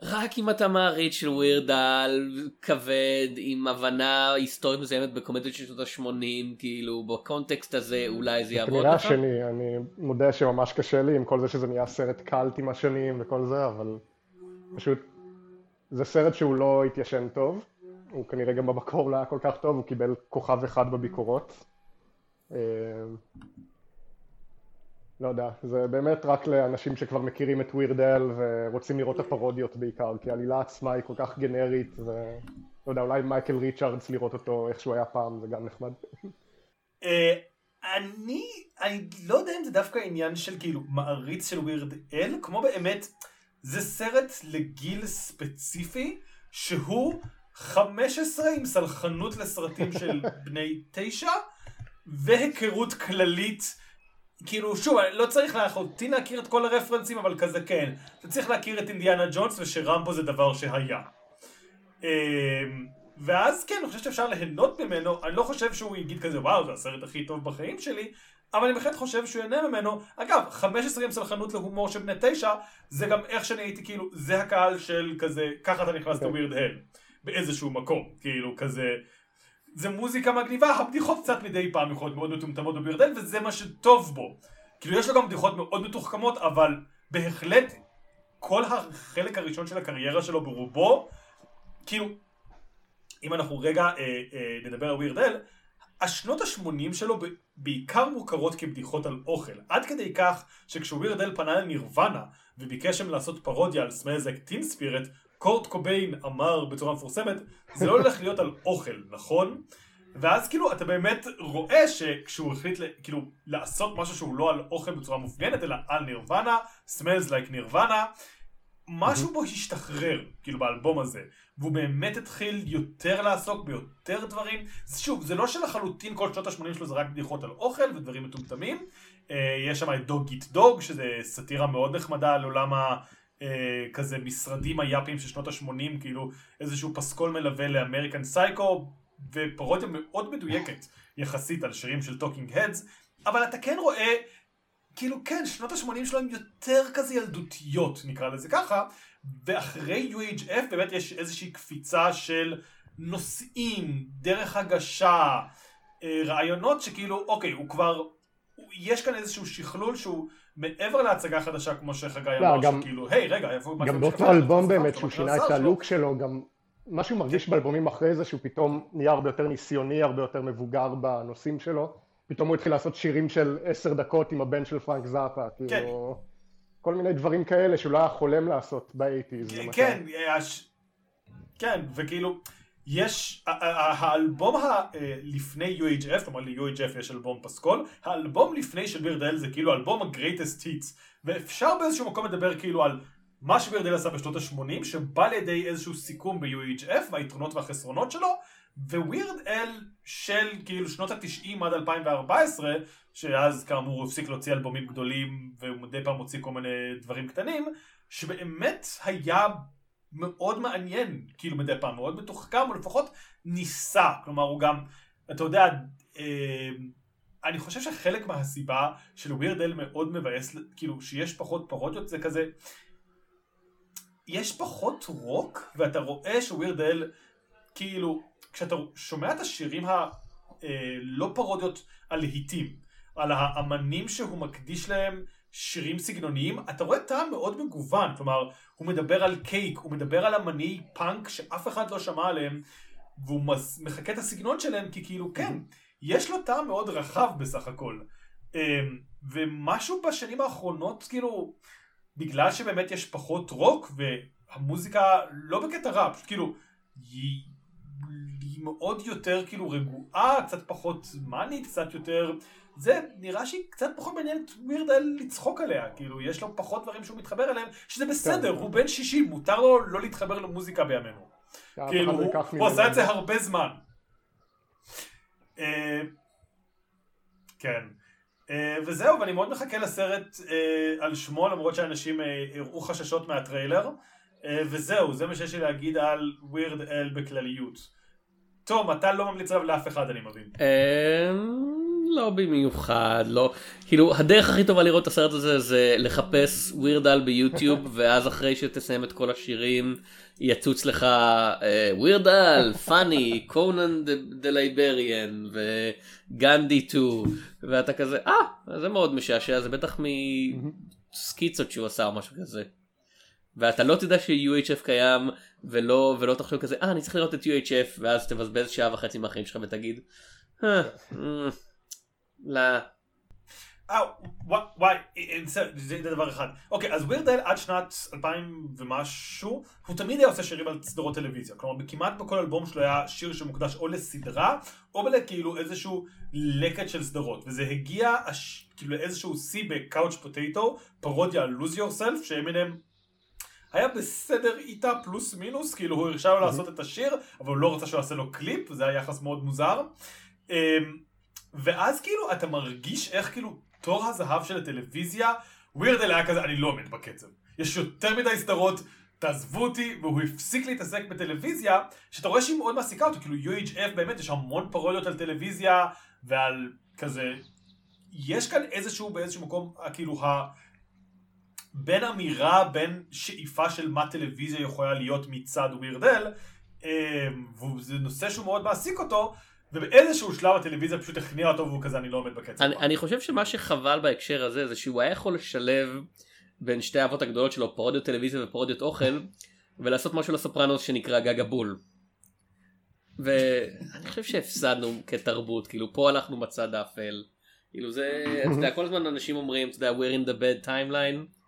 רק אם אתה מעריץ של ווירדל כבד עם הבנה היסטורית מסוימת בקומדיות של שנות ה-80 כאילו בקונטקסט הזה אולי זה יעבוד לך. השני, אני מודה שממש קשה לי עם כל זה שזה נהיה סרט קאלט עם השנים וכל זה, אבל פשוט זה סרט שהוא לא התיישן טוב, הוא כנראה גם במקור לא היה כל כך טוב, הוא קיבל כוכב אחד בביקורות. לא יודע, זה באמת רק לאנשים שכבר מכירים את ווירד אל ורוצים לראות את הפרודיות בעיקר, כי העלילה עצמה היא כל כך גנרית, ו... לא יודע, אולי מייקל ריצ'רדס לראות אותו איך שהוא היה פעם, זה גם נחמד. אה, אני, אני לא יודע אם זה דווקא עניין של כאילו מעריץ של ווירד אל, כמו באמת, זה סרט לגיל ספציפי, שהוא 15 עם סלחנות לסרטים של בני תשע, והיכרות כללית. כאילו שוב לא צריך לחלוטין להכיר את כל הרפרנסים אבל כזה כן. אתה צריך להכיר את אינדיאנה ג'ונס ושרמבו זה דבר שהיה. אמ, ואז כן אני חושב שאפשר ליהנות ממנו. אני לא חושב שהוא יגיד כזה וואו זה הסרט הכי טוב בחיים שלי אבל אני בהחלט חושב שהוא ייהנה ממנו. אגב 15 עם סלחנות להומור של בני תשע זה גם איך שאני הייתי כאילו זה הקהל של כזה ככה אתה נכנס לווירד הל באיזשהו מקום. כאילו כזה זה מוזיקה מגניבה, הבדיחות קצת מדי פעם יכולות מאוד מטומטמות בבירדן וזה מה שטוב בו. כאילו יש לו גם בדיחות מאוד מתוחכמות אבל בהחלט כל החלק הראשון של הקריירה שלו ברובו כאילו אם אנחנו רגע אה, אה, נדבר על ווירדל השנות ה-80 שלו בעיקר מוכרות כבדיחות על אוכל עד כדי כך שכשווירדל פנה לנירוונה וביקש שם לעשות פרודיה על סמלזק טין ספירט קורט קוביין אמר בצורה מפורסמת, זה לא הולך להיות על אוכל, נכון? ואז כאילו אתה באמת רואה שכשהוא החליט כאילו לעשות משהו שהוא לא על אוכל בצורה מופגנת אלא על נירוונה, smells like נירוונה, משהו בו השתחרר כאילו באלבום הזה. והוא באמת התחיל יותר לעסוק ביותר דברים. שוב זה לא שלחלוטין כל שנות ה-80 שלו זה רק בדיחות על אוכל ודברים מטומטמים. אה, יש שם את Dog Eat Dog שזה סאטירה מאוד נחמדה על עולם ה... אה, כזה משרדים היאפים של שנות ה-80, כאילו איזשהו פסקול מלווה ל American Psycho, ופרודיה מאוד מדויקת יחסית על שירים של Talking Heads, אבל אתה כן רואה, כאילו כן, שנות ה-80 שלו הם יותר כזה ילדותיות, נקרא לזה ככה, ואחרי UHF באמת יש איזושהי קפיצה של נושאים, דרך הגשה, אה, רעיונות שכאילו, אוקיי, הוא כבר, יש כאן איזשהו שכלול שהוא מעבר להצגה חדשה כמו שחגי לא, אמר, גם- שכאילו, היי רגע, איפה... גם מה- באותו אלבום באמת, שהוא מה שינה את. הלוק שלו, גם משהו מרגיש באלבומים אחרי זה, שהוא פתאום נהיה הרבה יותר ניסיוני, הרבה יותר מבוגר בנושאים שלו. פתאום הוא התחיל לעשות שירים של עשר דקות עם הבן של פרנק זאפה, כאילו... כל מיני דברים כאלה שהוא לא היה חולם לעשות באייטיז, למשל. כן, הש... כן, וכאילו, יש, האלבום ה- אה, UHF, כלומר ל-UHF יש אלבום פסקול, האלבום לפני של בירדל זה כאילו אלבום ה-greatest hits, ואפשר באיזשהו מקום לדבר כאילו על מה שבירדל עשה בשנות ה-80, שבא לידי איזשהו סיכום ב-UHF, והיתרונות והחסרונות שלו, ווירד אל של כאילו שנות ה-90 עד 2014, שאז כאמור הוא הפסיק להוציא אלבומים גדולים, והוא מדי פעם מוציא כל מיני דברים קטנים, שבאמת היה מאוד מעניין, כאילו מדי פעם, מאוד מתוחכם, או לפחות ניסה, כלומר הוא גם, אתה יודע, אה, אני חושב שחלק מהסיבה של ווירד אל מאוד מבאס, כאילו שיש פחות פרודיות זה כזה, יש פחות רוק, ואתה רואה שווירד אל, כאילו, כשאתה שומע את השירים הלא פרודיות על להיטים, על האמנים שהוא מקדיש להם שירים סגנוניים, אתה רואה טעם מאוד מגוון, כלומר, הוא מדבר על קייק, הוא מדבר על אמני פאנק שאף אחד לא שמע עליהם, והוא מס- מחקה את הסגנון שלהם, כי כאילו, כן, יש לו טעם מאוד רחב בסך הכל. אמ, ומשהו בשנים האחרונות, כאילו, בגלל שבאמת יש פחות רוק, והמוזיקה לא בקטע רע, פשוט כאילו, היא, היא מאוד יותר כאילו רגועה, קצת פחות מאנית, קצת יותר... זה נראה שהיא קצת פחות מעניינת ווירד על לצחוק עליה, כאילו יש לו פחות דברים שהוא מתחבר אליהם, שזה בסדר, הוא בן 60, מותר לו לא להתחבר למוזיקה בימינו. כאילו, לא הוא. עשה את זה הרבה זמן. אה, כן. אה, וזהו, ואני מאוד מחכה לסרט אה, על שמו, למרות שאנשים הראו חששות מהטריילר. וזהו, זה מה שיש לי להגיד על Weird Al בכלליות. תום, אתה לא ממליץ עליו לאף אחד, אני מבין. לא במיוחד, לא, כאילו הדרך הכי טובה לראות את הסרט הזה זה לחפש Weird Al ביוטיוב ואז אחרי שתסיים את כל השירים יצוץ לך Weird Al, funny, Conan the Librarian וגנדי 2 ואתה כזה אה זה מאוד משעשע זה בטח מסקיצות שהוא עשה או משהו כזה. ואתה לא תדע ש-UHF קיים ולא ולא תחשוב כזה אה אני צריך לראות את UHF ואז תבזבז שעה וחצי מהחיים שלך ותגיד. "אה, אה. אה, וואי, אה, בסדר, זה זה דבר אחד. אוקיי, אז ווירדל עד שנת 2000 ומשהו, הוא תמיד היה עושה שירים על סדרות טלוויזיה. כלומר, כמעט בכל אלבום שלו היה שיר שמוקדש או לסדרה, או לכאילו איזשהו לקט של סדרות. וזה הגיע כאילו לאיזשהו שיא בקאוץ' פוטטו, פרודיה על לוז יורסלף, שאמינם היה בסדר איתה פלוס מינוס, כאילו הוא הרשה לו לעשות את השיר, אבל הוא לא רצה שהוא יעשה לו קליפ, וזה היה יחס מאוד מוזר. אמ, ואז כאילו אתה מרגיש איך כאילו תור הזהב של הטלוויזיה, ווירדל היה כזה, אני לא עומד בקצב. יש יותר מדי סדרות, תעזבו אותי, והוא הפסיק להתעסק בטלוויזיה, שאתה רואה שהיא מאוד מעסיקה אותו, כאילו UHF באמת יש המון פרודיות על טלוויזיה, ועל כזה, יש כאן איזשהו באיזשהו מקום, כאילו ה... בין אמירה, בין שאיפה של מה טלוויזיה יכולה להיות מצד ווירדל, וזה נושא שהוא מאוד מעסיק אותו, ובאיזשהו שלב הטלוויזיה פשוט הכניעה אותו והוא כזה אני לא עומד בקצב. אני, אני חושב שמה שחבל בהקשר הזה זה שהוא היה יכול לשלב בין שתי האבות הגדולות שלו פרודיות טלוויזיה ופרודיות אוכל ולעשות משהו לסופרנוס שנקרא גג הבול. ואני חושב שהפסדנו כתרבות כאילו פה הלכנו בצד האפל. כאילו זה אתה יודע כל הזמן אנשים אומרים אתה יודע we're in the bad timeline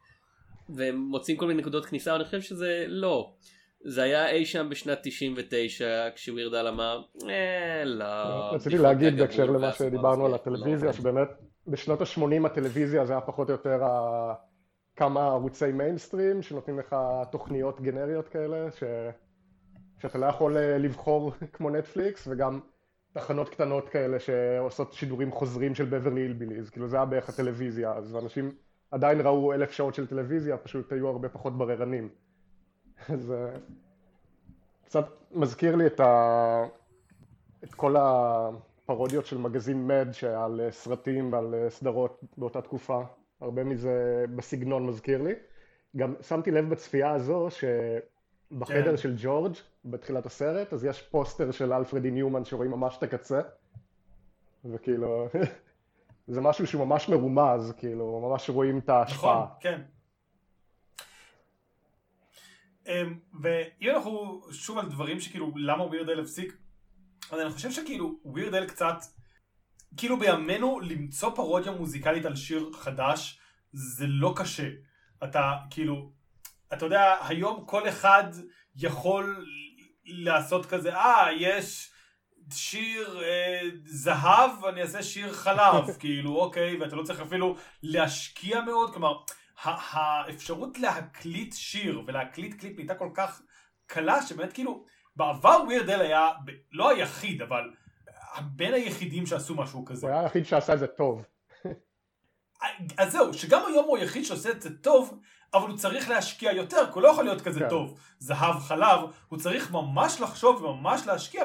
והם מוצאים כל מיני נקודות כניסה ואני חושב שזה לא. זה היה אי שם בשנת 99 כשווירדל אמר אה לא. רציתי להגיד בהקשר למה שדיברנו על לא הטלוויזיה. שבאמת בשנות ה-80 הטלוויזיה זה היה פחות או יותר ה- כמה ערוצי מיינסטרים שנותנים לך תוכניות גנריות כאלה, ש... שאתה לא יכול אה, לבחור כמו נטפליקס, וגם תחנות קטנות כאלה שעושות שידורים חוזרים של בברלי הילביליז, כאילו זה היה בערך הטלוויזיה, אז אנשים עדיין ראו אלף שעות של טלוויזיה, פשוט היו הרבה פחות בררנים. אז אה, קצת מזכיר לי את, ה... את כל הפרודיות של מגזין מד שעל אה, סרטים ועל אה, סדרות באותה תקופה, הרבה מזה בסגנון מזכיר לי. גם שמתי לב בצפייה הזו שבחדר כן. של ג'ורג' בתחילת הסרט, אז יש פוסטר של אלפרדי ניומן שרואים ממש את הקצה, וכאילו, זה משהו שהוא ממש מרומז, כאילו, ממש רואים את נכון, ההשפעה. כן. אמ, ואם אנחנו שוב על דברים שכאילו למה ווירדל הפסיק, אז אני חושב שכאילו ווירדל קצת, כאילו בימינו למצוא פרודיה מוזיקלית על שיר חדש זה לא קשה. אתה כאילו, אתה יודע, היום כל אחד יכול לעשות כזה, אה, יש שיר אה, זהב, אני אעשה שיר חלב, כאילו, אוקיי, ואתה לא צריך אפילו להשקיע מאוד, כלומר, האפשרות להקליט שיר ולהקליט קליפ נהייתה כל כך קלה, שבאמת כאילו, בעבר ווירדל היה, ב- לא היחיד, אבל בין היחידים שעשו משהו כזה. הוא היה היחיד שעשה את זה טוב. אז זהו, שגם היום הוא היחיד שעושה את זה טוב, אבל הוא צריך להשקיע יותר, כי הוא לא יכול להיות כזה כן. טוב. זהב חלב, הוא צריך ממש לחשוב וממש להשקיע,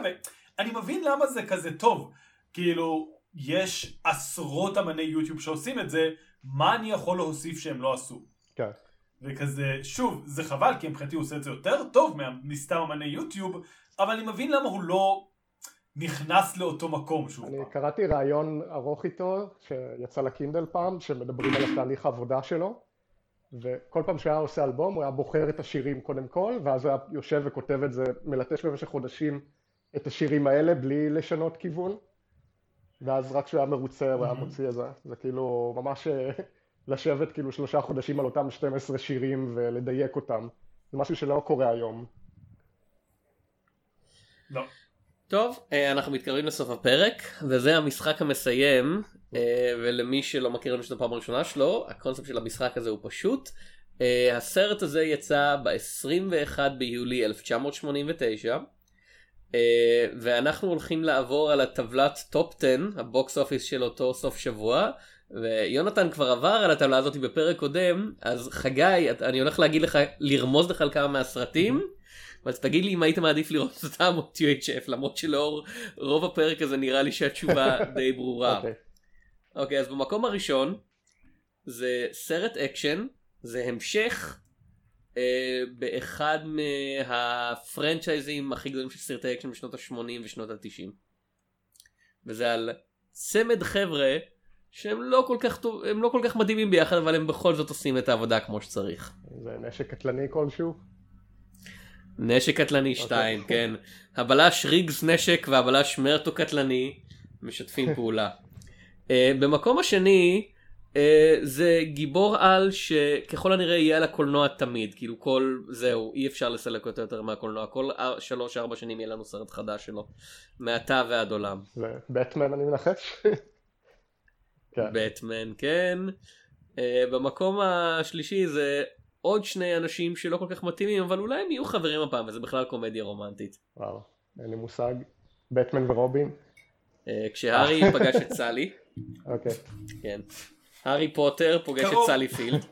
ואני מבין למה זה כזה טוב. כאילו, יש עשרות אמני יוטיוב שעושים את זה, מה אני יכול להוסיף שהם לא עשו? כן. וכזה, שוב, זה חבל, כי מבחינתי הוא עושה את זה יותר טוב מסתם אמני יוטיוב, אבל אני מבין למה הוא לא נכנס לאותו מקום שוב. אני פעם. קראתי ראיון ארוך איתו, שיצא לקינדל פעם, שמדברים על התהליך העבודה שלו, וכל פעם שהיה עושה אלבום הוא היה בוחר את השירים קודם כל, ואז הוא היה יושב וכותב את זה, מלטש במשך חודשים את השירים האלה בלי לשנות כיוון, ואז רק כשהוא היה מרוצה הוא היה מוציא את זה, זה כאילו ממש אה, לשבת כאילו שלושה חודשים על אותם 12 שירים ולדייק אותם, זה משהו שלא קורה היום. לא. טוב, אה, אנחנו מתקרבים לסוף הפרק, וזה המשחק המסיים, אה, ולמי שלא מכיר את זה הפעם הראשונה שלו, הקונספט של המשחק הזה הוא פשוט. הסרט הזה יצא ב-21 ביולי 1989, אה, ואנחנו הולכים לעבור על הטבלת top 10, ה box office של אותו סוף שבוע, ויונתן כבר עבר על הטבלה הזאת בפרק קודם, אז חגי, אני הולך להגיד לך, לרמוז לך על כמה מהסרטים. אז תגיד לי אם היית מעדיף לראות אותם או UHF למרות שלאור רוב הפרק הזה נראה לי שהתשובה די ברורה. אוקיי. אוקיי אז במקום הראשון זה סרט אקשן זה המשך באחד מהפרנצ'ייזים הכי גדולים של סרטי אקשן בשנות ה-80 ושנות ה-90. וזה על צמד חבר'ה שהם לא כל כך טוב הם לא כל כך מדהימים ביחד אבל הם בכל זאת עושים את העבודה כמו שצריך. זה נשק קטלני כלשהו? נשק קטלני 2, כן. הבלש ריגס נשק והבלש מרטו קטלני משתפים פעולה. uh, במקום השני, אה, זה גיבור על שככל הנראה יהיה על הקולנוע תמיד, כאילו כל, זהו, אי אפשר לסלק אותו יותר מהקולנוע, כל 3-4 שנים יהיה לנו סרט חדש שלו, מעתה ועד עולם. בטמן אני מנחש? כן. בטמן, כן. אה, במקום השלישי זה עוד שני אנשים שלא כל כך מתאימים, אבל אולי הם יהיו חברים הפעם, וזה בכלל קומדיה רומנטית. וואו, אין לי מושג. בטמן ורובין? אה, כשהארי פגש את סלי, אוקיי. כן. הארי פוטר פוגש את. סלי פילד.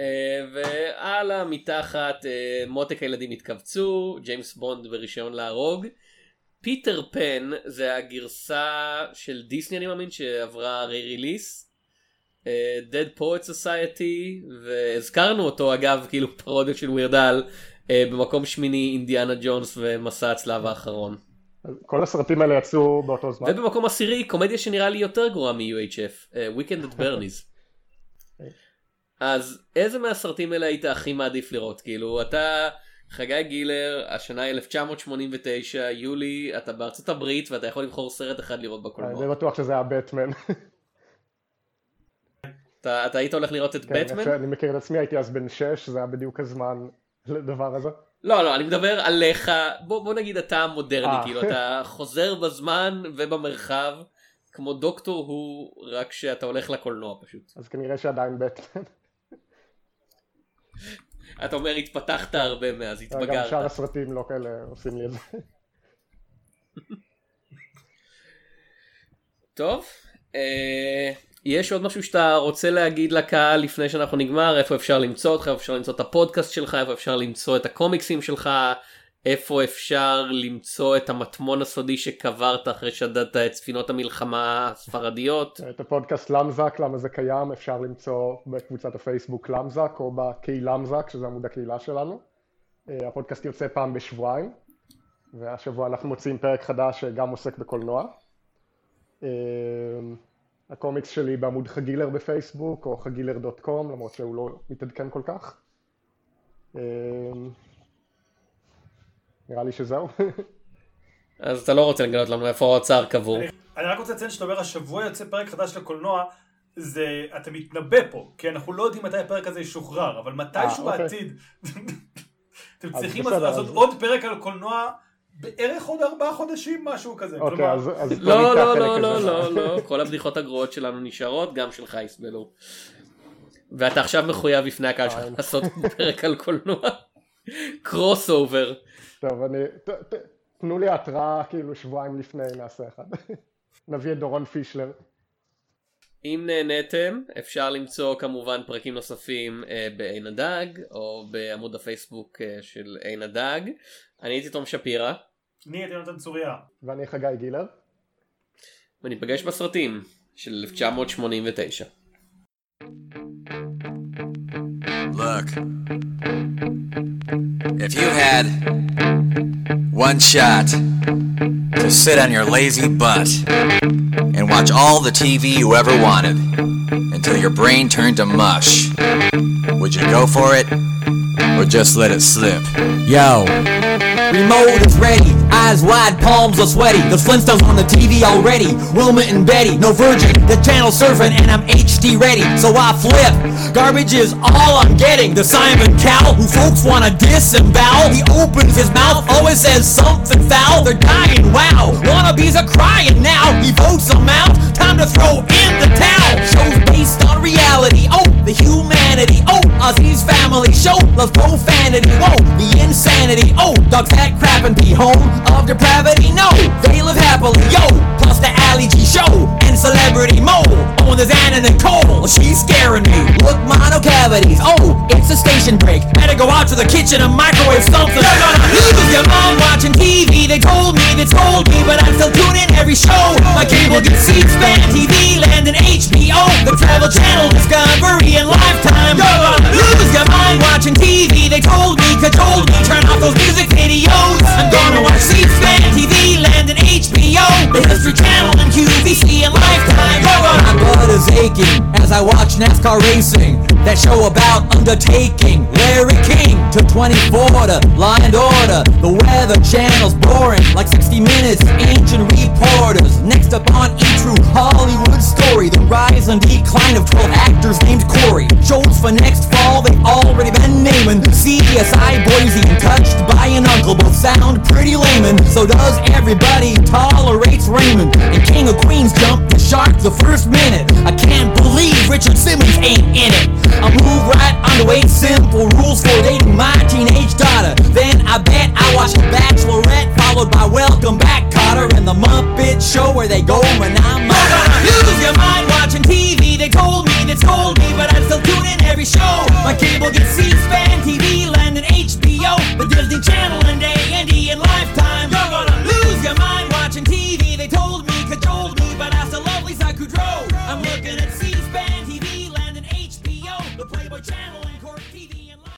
אה, והלאה מתחת אה, מותק הילדים התכווצו, ג'יימס בונד ברישיון להרוג. פיטר פן זה הגרסה של דיסני אני מאמין שעברה re-release. Dead Poet Society והזכרנו אותו אגב כאילו פרודיה של Weird Al במקום שמיני אינדיאנה ג'ונס ומסע הצלב האחרון. כל הסרטים האלה יצאו באותו זמן? ובמקום עשירי קומדיה שנראה לי יותר גרועה מ-UHF, uh, Weekend at Bernie's. אז איזה מהסרטים האלה היית הכי מעדיף לראות? כאילו אתה חגי גילר, השנה 1989, יולי, אתה בארצות הברית ואתה יכול לבחור סרט אחד לראות אני בקולנוע. בטוח שזה היה בטמן. אתה, אתה היית הולך לראות את כן, בטמן? שאני מכיר את עצמי, הייתי אז בן שש, זה היה בדיוק הזמן לדבר הזה. לא, לא, אני מדבר עליך, בוא, בוא נגיד אתה המודרני, אה. כאילו אתה חוזר בזמן ובמרחב, כמו דוקטור הוא, רק שאתה הולך לקולנוע פשוט. אז כנראה שעדיין בטמן. אתה אומר התפתחת הרבה מאז, גם התבגרת. שאר הסרטים לא כאלה עושים לי את זה. טוב, אה, יש עוד משהו שאתה רוצה להגיד לקהל לפני שאנחנו נגמר, איפה אפשר למצוא אותך, איפה אפשר למצוא את הפודקאסט שלך, איפה אפשר למצוא את הקומיקסים שלך, איפה אפשר למצוא את המטמון הסודי שקברת אחרי שדדת את ספינות המלחמה הספרדיות. את הפודקאסט למזק, למה זה קיים, אפשר למצוא בקבוצת הפייסבוק למזק או בקהילמזק, שזה עמוד הקהילה שלנו. אה, הפודקאסט יוצא פעם בשבועיים, והשבוע אנחנו מוציאים פרק חדש שגם עוסק בקולנוע. הקומיקס שלי בעמוד חגילר בפייסבוק, או חגילר דוט קום, למרות שהוא לא מתעדכן כל כך. אה, נראה לי שזהו. אז אתה לא רוצה לגלות לנו איפה האוצר קבור. אני רק רוצה לציין שאתה אומר השבוע יוצא פרק חדש לקולנוע, זה, אתה מתנבא פה, כי אנחנו לא יודעים מתי הפרק הזה ישוחרר, אבל מתישהו אה, אוקיי. בעתיד. אתם אז צריכים לעשות עוד פרק על קולנוע בערך עוד ארבעה חודשים, משהו כזה. אוקיי, אז אז לא, לא, לא, לא. לא, לא, כל הבדיחות הגרועות שלנו נשארות, גם שלך יסבלו. ואתה עכשיו מחויב בפני הקהל שלך. לעשות פרק על קולנוע. crossover. טוב, אני... תנו לי התראה כאילו שבועיים לפני נעשה אחד. נביא את דורון פישלר. אם נהניתם, אפשר למצוא כמובן פרקים נוספים אה, בעין הדג, או בעמוד הפייסבוק אה, של עין הדג. אני הייתי תום שפירא, אני הייתי נותן צוריה. ואני חגי גילר. וניפגש בסרטים של 1989. Look, if you had one shot to sit on your lazy butt and watch all the TV you ever wanted until your brain turned to mush, would you go for it or just let it slip? Yo. Remote is ready, eyes wide, palms are sweaty. The Flintstones on the TV already. Wilma and Betty, no virgin. The channel surfing and I'm HD ready, so I flip. Garbage is all I'm getting. The Simon Cowell, who folks wanna disembowel. He opens his mouth, always says something foul. They're dying, wow. Wannabes are crying now. He votes them out. Time to throw in the towel. Shows based on reality. Oh, the humanity. Oh, Ozzy's family show loves profanity. Whoa, the insanity. Oh, dogs fat crap and pee home of depravity. No, they live happily. Yo, plus the Ali G show and celebrity mo. Oh, and there's Anna Nicole. She's scaring me. Look, mono cavities. Oh, it's a station break. Better go out to the kitchen and microwave something. You're gonna lose your mom watching TV. They told me, they told me, but I'm still tuning every show. My cable gets C-SPAN, TV Land, and HBO. The Travel Channel, Discovery, and Lifetime. You're gonna lose your mind watching TV. They told me, cajoled me, turn off those music videos. I'm gonna watch C-SPAN, TV Land, and HBO. The History Channel and QVC and Lifetime. My blood is aching as I watch NASCAR racing. That show about undertaking Larry King to 24 to and Order. The Weather Channel's boring like 60 Minutes. Ancient reporters. Next up on E True Hollywood story, the rise and decline of 12 actors named Corey. Shows for next fall, they've already been naming. CSI Boise and Touched by an Uncle both sound pretty layman. So does everybody tolerates Raymond. And King of Queens jumped the shark the first minute. I can't believe Richard Simmons ain't in it. I move right on to and simple rules for dating my teenage daughter. Then I bet I watch Bachelorette, followed by Welcome Back Cotter and the Muppet Show where they go when I'm Lose your mind watching TV. They told me they told me, but I'm still tuning every show. My cable gets C-SPAN, TV Land, and HBO, the Disney Channel, and A&E and Lifetime. You're gonna lose your mind watching TV. They told me, cajoled me, but I still love Lisa Kudrow. I'm looking at C-SPAN, TV Land, and HBO, the Playboy Channel.